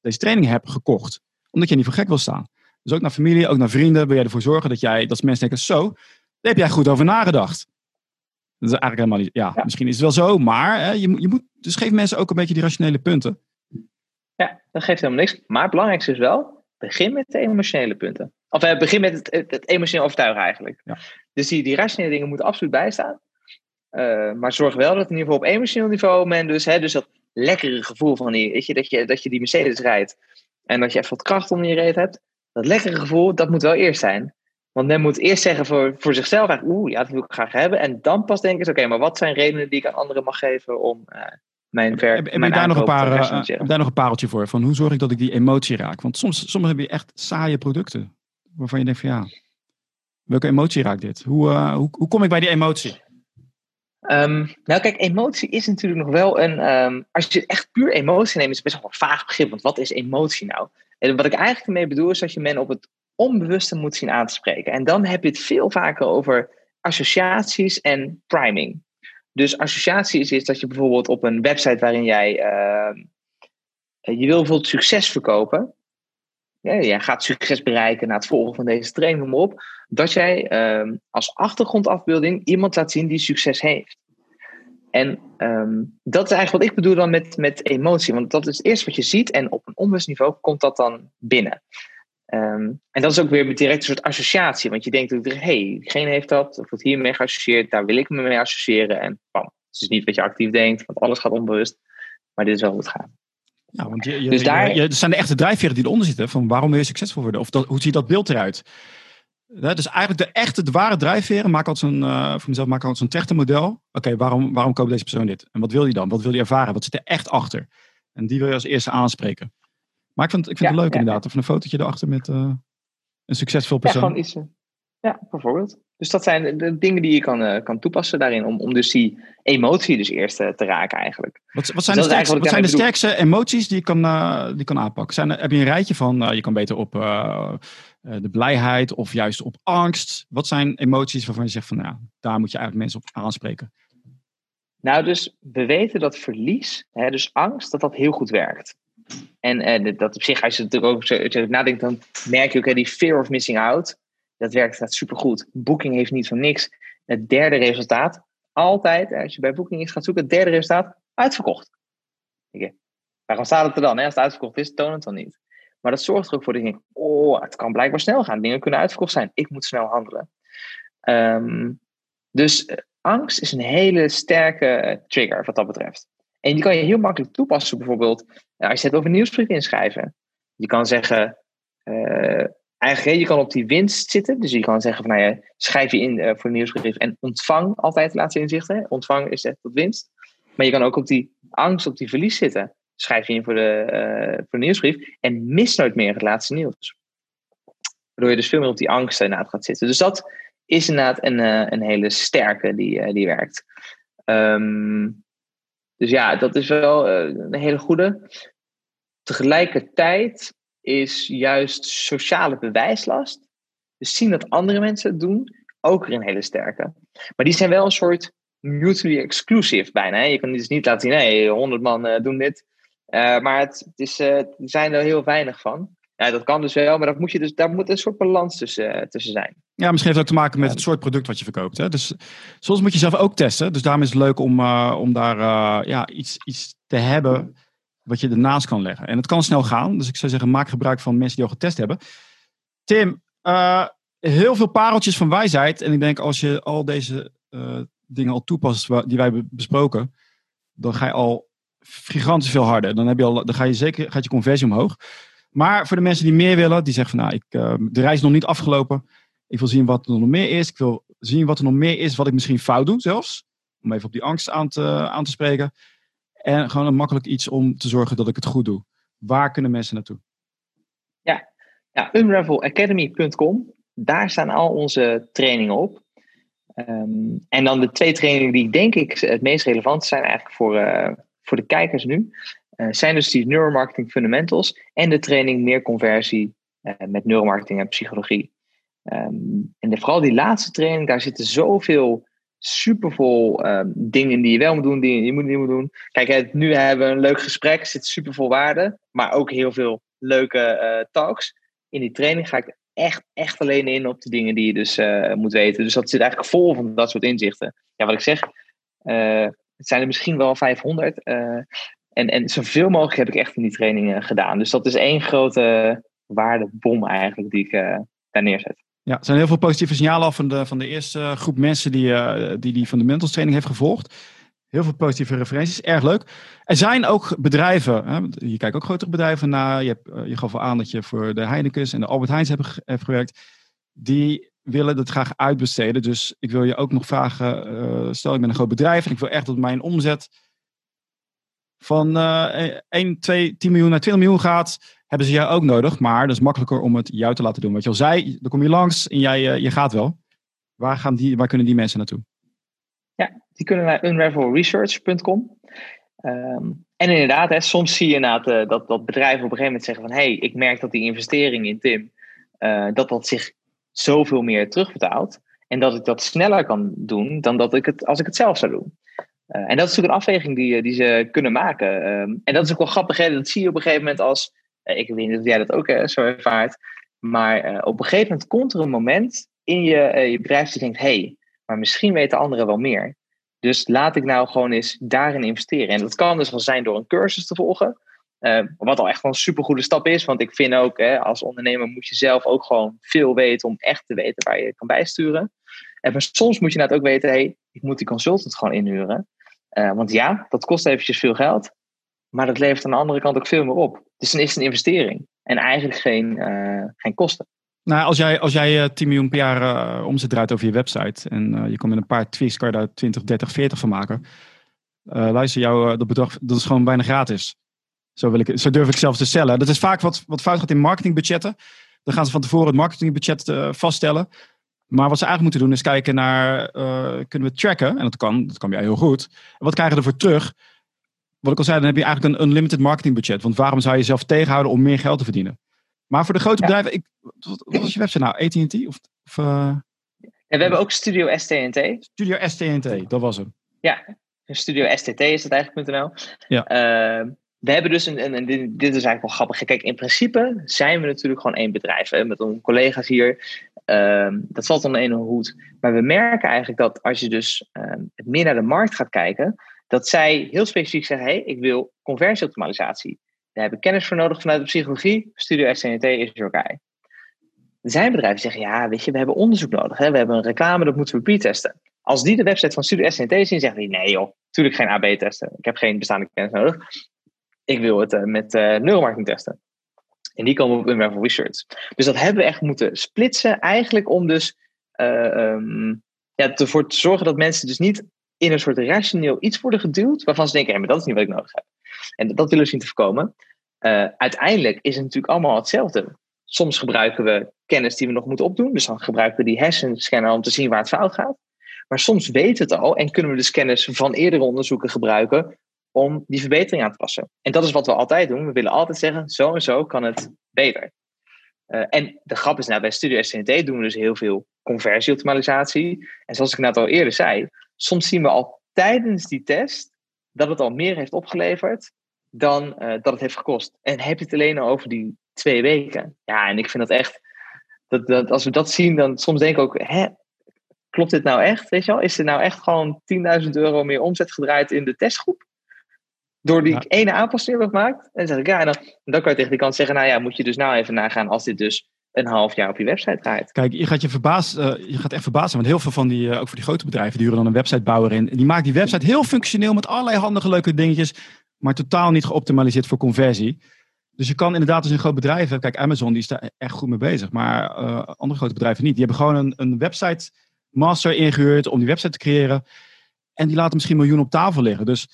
deze training hebt gekocht. Omdat je niet voor gek wil staan. Dus ook naar familie, ook naar vrienden wil jij ervoor zorgen dat, jij, dat mensen denken, zo, daar heb jij goed over nagedacht. Dat is eigenlijk helemaal niet, ja, ja. misschien is het wel zo, maar hè, je, je moet, dus geef mensen ook een beetje die rationele punten. Ja, dat geeft helemaal niks. Maar het belangrijkste is wel, begin met de emotionele punten. Of we beginnen met het, het, emotioneel overtuigen eigenlijk. Ja. Dus die, die rationele dingen moeten absoluut bijstaan. Uh, maar zorg wel dat in ieder geval op emotioneel niveau men dus, hè, dus dat lekkere gevoel van die, weet je, dat je, dat je die Mercedes rijdt en dat je even wat kracht onder je reet hebt. Dat lekkere gevoel, dat moet wel eerst zijn. Want men moet eerst zeggen voor, voor zichzelf, oeh, ja, dat wil ik graag hebben. En dan pas denken ze, oké, maar wat zijn redenen die ik aan anderen mag geven om uh, mijn werk, heb, heb je daar nog een paar, uh, heb daar nog een pareltje voor? Van hoe zorg ik dat ik die emotie raak? Want soms, soms heb je echt saaie producten. Waarvan je denkt van ja, welke emotie raakt dit? Hoe, uh, hoe, hoe kom ik bij die emotie? Um, nou kijk, emotie is natuurlijk nog wel een... Um, als je echt puur emotie neemt, is het best wel een vaag begrip. Want wat is emotie nou? En wat ik eigenlijk ermee bedoel, is dat je men op het onbewuste moet zien aan te spreken. En dan heb je het veel vaker over associaties en priming. Dus associaties is dat je bijvoorbeeld op een website waarin jij... Uh, je wil bijvoorbeeld succes verkopen. Jij gaat succes bereiken na het volgen van deze training, noem maar op. Dat jij uh, als achtergrondafbeelding iemand laat zien die succes heeft. En um, dat is eigenlijk wat ik bedoel dan met, met emotie. Want dat is het eerste wat je ziet en op een onbewust niveau komt dat dan binnen. Um, en dat is ook weer direct een soort associatie. Want je denkt hé, hey, diegene heeft dat, of wordt hiermee geassocieerd, daar wil ik me mee associëren. En bam, het is niet wat je actief denkt, want alles gaat onbewust. Maar dit is wel hoe het gaat. Ja, want je, je, dus daar, je, er zijn de echte drijfveren die eronder zitten. Van waarom wil je succesvol worden? Of dat, hoe ziet dat beeld eruit? Ja, dus eigenlijk de echte, de ware drijfveren. Maak altijd zo'n, uh, voor mezelf maak altijd zo'n trechtermodel. Oké, okay, waarom, waarom koopt deze persoon dit? En wat wil hij dan? Wat wil hij ervaren? Wat zit er echt achter? En die wil je als eerste aanspreken. Maar ik vind, ik vind ja, het leuk ja, inderdaad. Of een fotootje erachter met uh, een succesvol persoon. Ja, gewoon iets. Ja, bijvoorbeeld. Dus dat zijn de dingen die je kan, uh, kan toepassen daarin. Om, om dus die emotie dus eerst uh, te raken eigenlijk. Wat, wat zijn, dus de, sterkste, wat zijn de sterkste emoties die je kan, uh, die kan aanpakken? Zijn heb je een rijtje van, je kan beter op de blijheid of juist op angst. Wat zijn emoties waarvan je zegt van, nou, daar moet je eigenlijk mensen op aanspreken? Nou, dus we weten dat verlies, hè, dus angst, dat dat heel goed werkt. En dat op zich, als je over nadenkt, dan merk je ook, hè, die fear of missing out dat werkt dat supergoed. Booking heeft niet van niks. Het derde resultaat, altijd, als je bij Booking iets gaat zoeken, het derde resultaat, uitverkocht. waarom staat het er dan? Hè? Als het uitverkocht is, toon het dan niet. Maar dat zorgt er ook voor dat je denkt, oh, het kan blijkbaar snel gaan. Dingen kunnen uitverkocht zijn. Ik moet snel handelen. Um, dus uh, angst is een hele sterke uh, trigger wat dat betreft. En die kan je heel makkelijk toepassen, bijvoorbeeld uh, als je het over nieuwsbrief inschrijven. Je kan zeggen, eigenlijk, je kan op die winst zitten. Dus je kan zeggen van, nou ja, schrijf je in uh, voor nieuwsbrief en ontvang altijd de laatste inzichten. Ontvang is echt tot winst. Maar je kan ook op die angst, op die verlies zitten. Schrijf je in voor de, uh, voor de nieuwsbrief en mis nooit meer het laatste nieuws. Waardoor je dus veel meer op die angst inderdaad gaat zitten. Dus dat is inderdaad een, uh, een hele sterke die, die werkt. Um, dus ja, dat is wel een hele goede. Tegelijkertijd is juist sociale bewijslast. Dus zien dat andere mensen het doen, ook weer een hele sterke. Maar die zijn wel een soort mutually exclusive bijna. Hè? Je kan dus niet laten zien, nee, honderd man uh, doen dit. Uh, maar het, het is, uh, er zijn er heel weinig van. Ja, dat kan dus wel, maar dat moet je dus, daar moet een soort balans tussen, tussen zijn. Ja, misschien heeft het ook te maken met het soort product wat je verkoopt. Hè? Dus soms moet je zelf ook testen. Dus daarom is het leuk om, om daar ja, iets, iets te hebben wat je ernaast kan leggen. En het kan snel gaan. Dus ik zou zeggen, maak gebruik van mensen die al getest hebben. Tim, uh, heel veel pareltjes van wijsheid. En ik denk als je al deze uh, dingen al toepast die wij hebben besproken, dan ga je al gigantisch veel harder. Dan, heb je al, dan ga je zeker, gaat je conversie omhoog. Maar voor de mensen die meer willen, die zeggen van nou, ik, uh, de reis is nog niet afgelopen. Ik wil zien wat er nog meer is. Ik wil zien wat er nog meer is, wat ik misschien fout doe zelfs. Om even op die angst aan te, aan te spreken. En gewoon een makkelijk iets om te zorgen dat ik het goed doe. Waar kunnen mensen naartoe? Ja, ja unravelacademy.com. Daar staan al onze trainingen op. Um, en dan de twee trainingen die denk ik het meest relevant zijn eigenlijk voor, uh, voor de kijkers nu. Uh, zijn dus die neuromarketing fundamentals en de training meer conversie uh, met neuromarketing en psychologie. Um, en vooral die laatste training, daar zitten zoveel supervol um, dingen die je wel moet doen, die je moet niet moet doen. Kijk, het, nu hebben we een leuk gesprek, zit supervol waarde, maar ook heel veel leuke uh, talks. In die training ga ik echt, echt alleen in op de dingen die je dus uh, moet weten. Dus dat zit eigenlijk vol van dat soort inzichten. Ja, wat ik zeg, uh, het zijn er misschien wel 500. en, en zoveel mogelijk heb ik echt in die trainingen gedaan. Dus dat is één grote waardebom eigenlijk die ik daar neerzet. Ja, er zijn heel veel positieve signalen af van de, van de eerste groep mensen die, uh, die die fundamentals training heeft gevolgd. Heel veel positieve referenties, erg leuk. Er zijn ook bedrijven, hè, je kijkt ook grotere bedrijven naar. Je, hebt, je gaf al aan dat je voor de Heineken's en de Albert Heijns hebt, hebt gewerkt. Die willen dat graag uitbesteden. Dus ik wil je ook nog vragen, stel ik ben een groot bedrijf en ik wil echt dat mijn omzet van uh, 1, 2, 10 miljoen naar 20 miljoen gaat, hebben ze jou ook nodig. Maar dat is makkelijker om het jou te laten doen. Wat je al zei, dan kom je langs en jij uh, je gaat wel. Waar, gaan die, waar kunnen die mensen naartoe? Ja, die kunnen naar unravelresearch.com. Um, en inderdaad, hè, soms zie je inderdaad uh, dat, dat bedrijven op een gegeven moment zeggen van... hé, hey, ik merk dat die investering in Tim, uh, dat dat zich zoveel meer terugbetaalt. En dat ik dat sneller kan doen dan dat ik het, als ik het zelf zou doen. En dat is natuurlijk een afweging die, die ze kunnen maken. Um, en dat is ook wel grappig, hè? dat zie je op een gegeven moment als... ik weet niet of jij dat ook zo ervaart. Maar op een gegeven moment komt er een moment in je, je bedrijf je denkt... hey, maar misschien weten anderen wel meer. Dus laat ik nou gewoon eens daarin investeren. En dat kan dus wel zijn door een cursus te volgen. Wat al echt wel een supergoede stap is. Want ik vind ook, hè, als ondernemer moet je zelf ook gewoon veel weten om echt te weten waar je kan bijsturen. En soms moet je net ook weten, hey, ik moet die consultant gewoon inhuren. Want ja, dat kost eventjes veel geld. Maar dat levert aan de andere kant ook veel meer op. Dus dan is een investering. En eigenlijk geen, uh, geen kosten. Nou, als jij, als jij uh, 10 miljoen per jaar uh, omzet draait over je website en je komt met een paar tweaks, kan je daar 20, 30, 40 van maken. luister, jou, dat bedrag dat is gewoon bijna gratis. Zo, wil ik, zo durf ik zelfs te stellen. Dat is vaak wat, wat fout gaat in marketingbudgetten. Dan gaan ze van tevoren het marketingbudget vaststellen. Maar wat ze eigenlijk moeten doen is kijken naar, kunnen we tracken? En dat kan, dat kan jij heel goed. wat krijgen we ervoor terug? Wat ik al zei, dan heb je eigenlijk een unlimited marketingbudget. Want waarom zou je jezelf tegenhouden om meer geld te verdienen? Maar voor de grote ja. bedrijven, ik, wat, wat was je website nou? AT&T? Of, of uh... En we hebben ook Studio STNT. Studio STNT, dat was hem. Ja, Studio STT is het eigenlijk.nl. Ja. Uh, we hebben dus een, en dit, dit, is eigenlijk wel grappig. Kijk, in principe zijn we natuurlijk gewoon één bedrijf. Hè, met onze collega's hier. Uh, dat valt onder één hoed. Maar we merken eigenlijk dat als je dus ehm, meer naar de markt gaat kijken, dat zij heel specifiek zeggen: hey, ik wil conversieoptimalisatie. Daar heb ik kennis voor nodig vanuit de psychologie. Studio SCNT is your zijn bedrijven zeggen, ja, weet je, we hebben onderzoek nodig. Hè? We hebben een reclame, dat moeten we pre-testen. Als die de website van Studio SCNT zien, zeggen die, nee joh, natuurlijk geen AB testen. Ik heb geen bestaande kennis nodig. Ik wil het uh, met uh, neuromarketing testen. En die komen op Unravel Research. Dus dat hebben we echt moeten splitsen, eigenlijk om dus uh, um, ja, ervoor te zorgen dat mensen dus niet in een soort rationeel iets worden geduwd, waarvan ze denken, hey, maar dat is niet wat ik nodig heb. En dat willen we zien te voorkomen. Uh, uiteindelijk is het natuurlijk allemaal hetzelfde. Soms gebruiken we kennis die we nog moeten opdoen. Dus dan gebruiken we die hersenscanner om te zien waar het fout gaat. Maar soms weten we het al en kunnen we dus kennis van eerdere onderzoeken gebruiken om die verbetering aan te passen. En dat is wat we altijd doen. We willen altijd zeggen, zo en zo kan het beter. Uh, en de grap is nou, bij Studio SCNT doen we dus heel veel conversieoptimalisatie. En zoals ik net al eerder zei, soms zien we al tijdens die test dat het al meer heeft opgeleverd dan uh, dat het heeft gekost. En heb je het alleen al over die twee weken. Ja, en ik vind dat echt, dat, dat, als we dat zien, dan soms denk ik ook, hè, klopt dit nou echt? Weet je wel? Is er nou echt gewoon 10.000 euro meer omzet gedraaid in de testgroep? Door die ja. ene aanpassing die we gemaakt? En zeg ik, ja, en dan, dan kan je tegen die kant zeggen, nou ja, moet je dus nou even nagaan als dit dus een half jaar op je website draait. Kijk, je gaat je verbaasd, uh, je gaat echt verbaasd zijn, want heel veel van die, uh, ook voor die grote bedrijven, die huren dan een websitebouwer in. Die maakt die website heel functioneel met allerlei handige leuke dingetjes, maar totaal niet geoptimaliseerd voor conversie. Dus je kan inderdaad dus een groot bedrijf, kijk Amazon die is daar echt goed mee bezig, maar uh, andere grote bedrijven niet. Die hebben gewoon een, een website master ingehuurd om die website te creëren en die laten misschien miljoenen op tafel liggen. Dus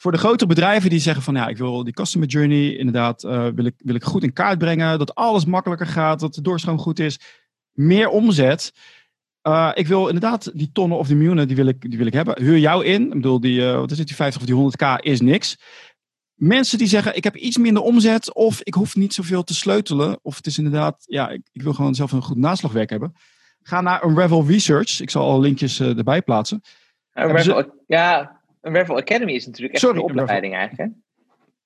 voor de grotere bedrijven die zeggen van ja, ik wil die customer journey inderdaad, uh, wil, ik, wil ik goed in kaart brengen, dat alles makkelijker gaat, dat de doorstroom goed is, meer omzet. Uh, ik wil inderdaad die tonnen of die miljoenen, die wil ik, die wil ik hebben. Huur jou in. Ik bedoel, die, uh, wat is het, die 50 of die 100k is niks. Mensen die zeggen, ik heb iets minder omzet of ik hoef niet zoveel te sleutelen. Of het is inderdaad, ja, ik, ik wil gewoon zelf een goed naslagwerk hebben. Ga naar een Revel Research. Ik zal al linkjes erbij plaatsen. Ze... Ja, een Revel Academy is natuurlijk echt Sorry, een opleiding een eigenlijk. Hè?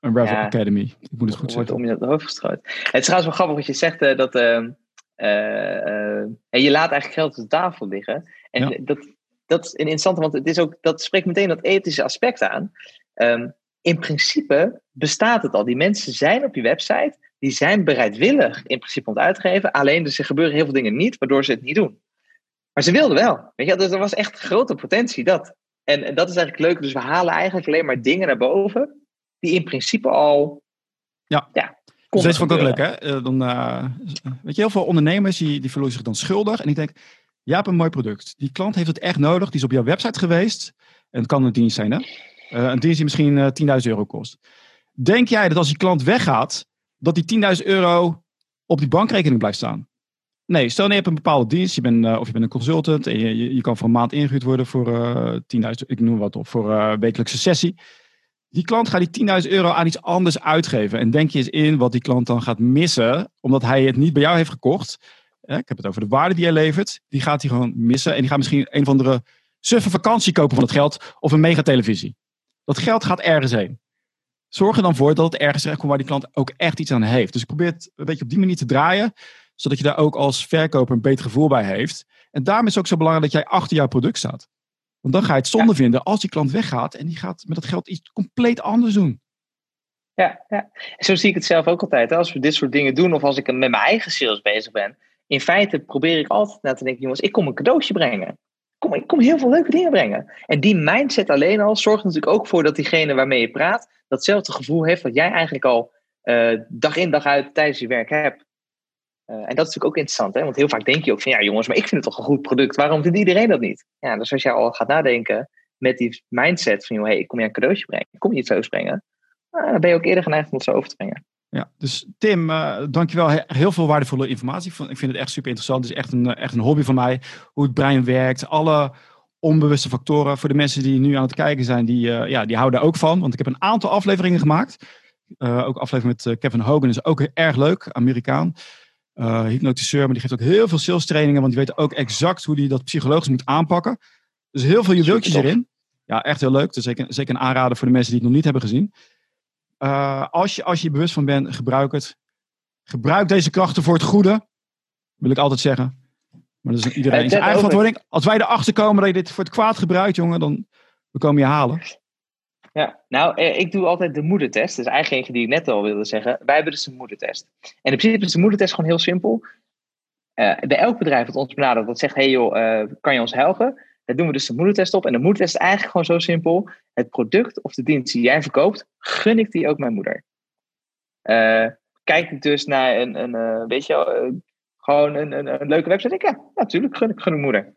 Een Revel ja, Academy. Ik moet het goed zeggen. om je op het hoofd gestrooid. Het is trouwens wel grappig wat je zegt, uh, dat uh, uh, je laat eigenlijk geld op de tafel liggen. En ja. dat, dat is interessant, want het is ook, dat spreekt meteen dat ethische aspect aan. Um, in principe bestaat het al. Die mensen zijn op je website die zijn bereidwillig in principe om het uit te geven. Alleen dus er gebeuren heel veel dingen niet, waardoor ze het niet doen. Maar ze wilden wel. Weet je, dus er was echt grote potentie dat. En, en dat is eigenlijk leuk. Dus we halen eigenlijk alleen maar dingen naar boven die in principe al. Ja. ja dus deze vond ik ook leuk, hè? Eh, dan, uh, weet je, heel veel ondernemers die, die voelen zich dan schuldig. En ik denk, jij hebt een mooi product. Die klant heeft het echt nodig. Die is op jouw website geweest. En het kan een dienst zijn, hè? Uh, een dienst die misschien uh, 10.000 euro kost. Denk jij dat als die klant weggaat, dat die 10.000 euro op die bankrekening blijft staan? Nee, stel je hebt een bepaalde dienst, je bent, uh, of je bent een consultant en je, je, kan voor een maand ingehuurd worden voor uh, 10.000, ik noem wat op, voor een wekelijkse sessie. Die klant gaat die 10.000 euro aan iets anders uitgeven. En denk je eens in wat die klant dan gaat missen, omdat hij het niet bij jou heeft gekocht. ik heb het over de waarde die hij levert. Die gaat hij gewoon missen. En die gaat misschien een of andere suffe vakantie kopen van het geld of een megatelevisie. Dat geld gaat ergens heen. Zorg er dan voor dat het ergens terecht komt waar die klant ook echt iets aan heeft. Dus ik probeer het een beetje op die manier te draaien, zodat je daar ook als verkoper een beter gevoel bij heeft. En daarom is het ook zo belangrijk dat jij achter jouw product staat. Want dan ga je het zonde vinden als die klant weggaat en die gaat met dat geld iets compleet anders doen. Ja, ja. zo zie ik het zelf ook altijd. Als we dit soort dingen doen of als ik met mijn eigen sales bezig ben. In feite probeer ik altijd na te denken, jongens, ik kom een cadeautje brengen kom, ik kom heel veel leuke dingen brengen. En die mindset alleen al zorgt natuurlijk ook voor dat diegene waarmee je praat, datzelfde gevoel heeft wat jij eigenlijk al uh, dag in dag uit tijdens je werk hebt. Uh, en dat is natuurlijk ook interessant, hè? want heel vaak denk je ook van ja jongens, maar ik vind het toch een goed product, waarom doet iedereen dat niet? Ja, dus als jij al gaat nadenken met die mindset van joh, hey, ik kom je een cadeautje brengen, kom je iets leuks brengen, nou, dan ben je ook eerder geneigd om het zo over te brengen. Ja, dus Tim, uh, dankjewel. Heel veel waardevolle informatie. Ik vind het echt super interessant. Het is echt een, echt een hobby van mij. Hoe het brein werkt. Alle onbewuste factoren. Voor de mensen die nu aan het kijken zijn, die, uh, ja, die houden ook van. Want ik heb een aantal afleveringen gemaakt. Ook aflevering met Kevin Hogan is ook erg leuk. Amerikaan. Hypnotiseur, maar die geeft ook heel veel sales trainingen. Want die weet ook exact hoe hij dat psychologisch moet aanpakken. Dus heel veel juweeltjes erin. Ja, echt heel leuk. Dus zeker, zeker een aanrader voor de mensen die het nog niet hebben gezien. Uh, als, je, als je bewust van bent, gebruik het. Gebruik deze krachten voor het goede. Wil ik altijd zeggen. Maar dat is iedereen zijn eigen verantwoording. Als wij erachter komen dat je dit voor het kwaad gebruikt, jongen, dan we komen je halen. Ja, nou, eh, ik doe altijd de moedertest. Dat is eigenlijk eentje die ik net al wilde zeggen. Wij hebben dus een moedertest. En in principe is de moedertest gewoon heel simpel. Uh, bij elk bedrijf dat ons benadert, dat zegt: hey joh, uh, kan je ons helpen? Daar doen we dus de moedertest op. En de moedertest is eigenlijk gewoon zo simpel. Het product of de dienst die jij verkoopt, gun ik die ook mijn moeder. Kijk ik dus naar een, een weet je gewoon een, een, leuke website. Ik, ja, natuurlijk gun ik ik moeder.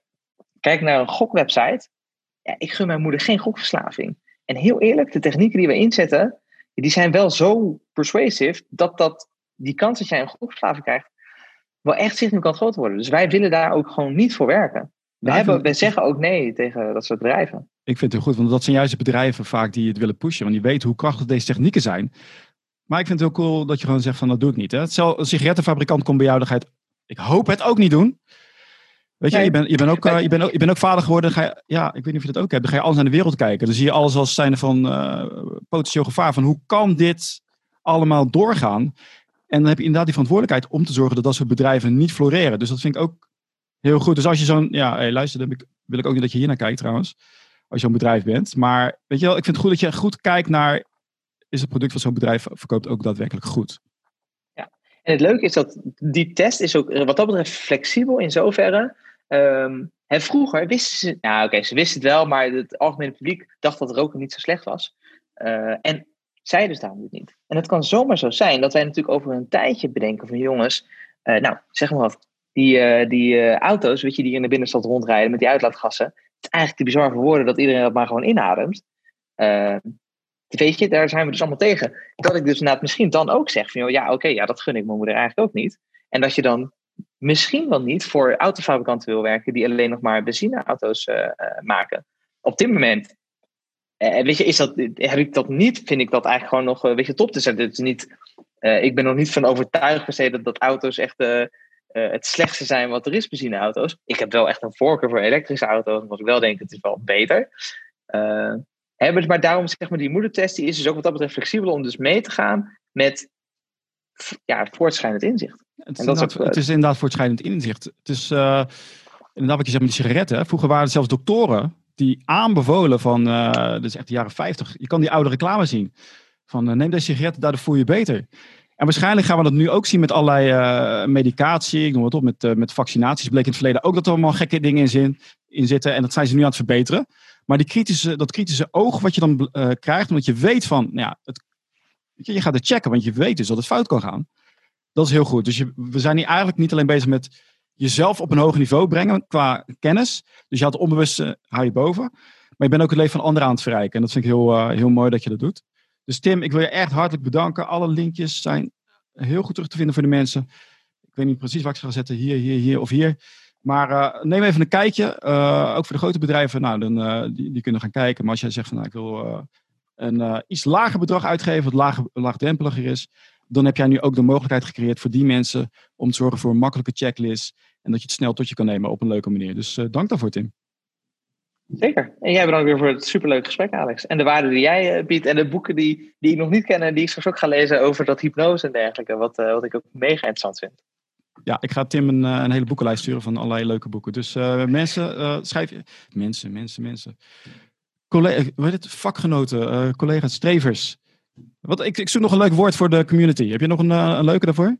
Kijk naar een gokwebsite. Ja, ik gun mijn moeder geen gokverslaving. En heel eerlijk, de technieken die we inzetten, die zijn wel zo persuasive dat, dat die kans dat jij een gokverslaving krijgt, wel echt significant groot worden. Dus wij willen daar ook gewoon niet voor werken. We, hebben, we zeggen ook nee tegen dat soort bedrijven. Ik vind het heel goed, want dat zijn juist de bedrijven vaak die het willen pushen. Want die weten hoe krachtig deze technieken zijn. Maar ik vind het heel cool dat je gewoon zegt van dat doe ik niet. Hè? Hetzelfde, een sigarettenfabrikant komt bij jou, dan ga je het, ik hoop het ook niet doen. Weet je, je, bent, je, bent ook, uh, je, bent ook, je bent ook vader geworden. Ga je, ja, ik weet niet of je dat ook hebt. Dan ga je alles naar de wereld kijken. Dan zie je alles als zijnde van uh, potentieel gevaar. Van hoe kan dit allemaal doorgaan? En dan heb je inderdaad die verantwoordelijkheid om te zorgen dat dat soort bedrijven niet floreren. Dus dat vind ik ook Heel goed. Dus als je zo'n, ja, hey, luister, dan wil ik ook niet dat je hier naar kijkt trouwens. Als je een bedrijf bent. Maar weet je wel, ik vind het goed dat je goed kijkt naar, is het product van zo'n bedrijf verkoopt ook daadwerkelijk goed? En het leuke is dat die test is ook wat dat betreft flexibel in zoverre. En vroeger wisten ze, nou oké, ze wisten het wel, maar het algemene publiek dacht dat roken niet zo slecht was. Uh, en zij dus daarom niet. En het kan zomaar zo zijn dat wij natuurlijk over een tijdje bedenken van jongens, uh, nou zeg maar wat, die, uh, die auto's, weet je, die in de binnenstad rondrijden met die uitlaatgassen. Het is eigenlijk te bizar voor woorden dat iedereen dat maar gewoon inademt. Uh, weet je, daar zijn we dus allemaal tegen. Dat ik dus inderdaad misschien dan ook zeg van, joh, ja, oké, ja, dat gun ik mijn moeder eigenlijk ook niet. En dat je dan misschien wel niet voor autofabrikanten wil werken die alleen nog maar benzineauto's maken. Op dit moment, weet je, is dat, heb ik dat niet, vind ik dat eigenlijk gewoon nog, een beetje top te zetten. Het niet, ik ben nog niet van overtuigd per se dat, dat auto's echt uh, het slechtste zijn wat er is, benzineauto's. Ik heb wel echt een voorkeur voor elektrische auto's, omdat ik wel denk het is wel beter. Hebben, maar daarom zeg maar die moedertest die is dus ook wat dat betreft flexibel om dus mee te gaan met ja, voortschrijdend inzicht. Het is, dat het is inderdaad voortschrijdend inzicht. Het is uh, inderdaad wat je zegt met die sigaretten. Vroeger waren er zelfs doktoren die aanbevolen van, uh, dit is echt de jaren 50, je kan die oude reclame zien. Van neem deze sigaretten, daardoor voel je beter. En waarschijnlijk gaan we dat nu ook zien met allerlei uh, medicatie. Ik noem het op, met, uh, met vaccinaties. Bleek in het verleden ook dat er allemaal gekke dingen in, zin, in zitten. En dat zijn ze nu aan het verbeteren. Maar die kritische, dat kritische oog wat je dan uh, krijgt, omdat je weet van, nou ja, het, je, je gaat het checken, want je weet dus dat het fout kan gaan. Dat is heel goed. Dus je, we zijn hier eigenlijk niet alleen bezig met jezelf op een hoger niveau brengen qua kennis. Dus je had het onbewuste, hou je boven. Maar je bent ook het leven van anderen aan het verrijken. En dat vind ik heel, heel mooi dat je dat doet. Dus Tim, ik wil je echt hartelijk bedanken. Alle linkjes zijn heel goed terug te vinden voor de mensen. Ik weet niet precies waar ik ze ga zetten, hier, hier, hier of hier. Maar uh, neem even een kijkje. Uh, ook voor de grote bedrijven, nou, dan, uh, die, die, kunnen gaan kijken. Maar als jij zegt van nou, ik wil een iets lager bedrag uitgeven, wat laag, laagdrempeliger is, dan heb jij nu ook de mogelijkheid gecreëerd voor die mensen om te zorgen voor een makkelijke checklist en dat je het snel tot je kan nemen op een leuke manier. Dus dank daarvoor, Tim. Zeker. En jij bedankt weer voor het superleuke gesprek, Alex. En de waarde die jij biedt en de boeken die, die ik nog niet ken en die ik straks ook ga lezen over dat hypnose en dergelijke, wat, wat ik ook mega interessant vind. Ja, ik ga Tim een, een hele boekenlijst sturen van allerlei leuke boeken. Dus uh, mensen, schrijf je. Mensen, mensen, mensen. Collega, wat het? Vakgenoten, collega's, strevers. Wat, ik, ik zoek nog een leuk woord voor de community. Heb je nog een, een leuke daarvoor?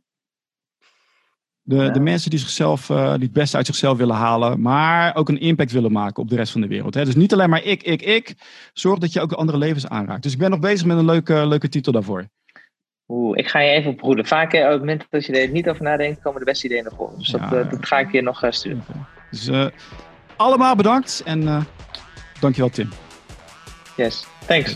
De, ja. de mensen die, zichzelf, uh, die het beste uit zichzelf willen halen, maar ook een impact willen maken op de rest van de wereld. Hè? Dus niet alleen maar ik, ik, ik. Zorg dat je ook andere levens aanraakt. Dus ik ben nog bezig met een leuke, leuke titel daarvoor. Oeh, ik ga je even oproeden. Vaak op het moment dat je er niet over nadenkt, komen de beste ideeën naar voren. Dus ja, dat, dat, ga ik je nog uh, sturen. Dus allemaal bedankt en dankjewel Tim. Yes, thanks.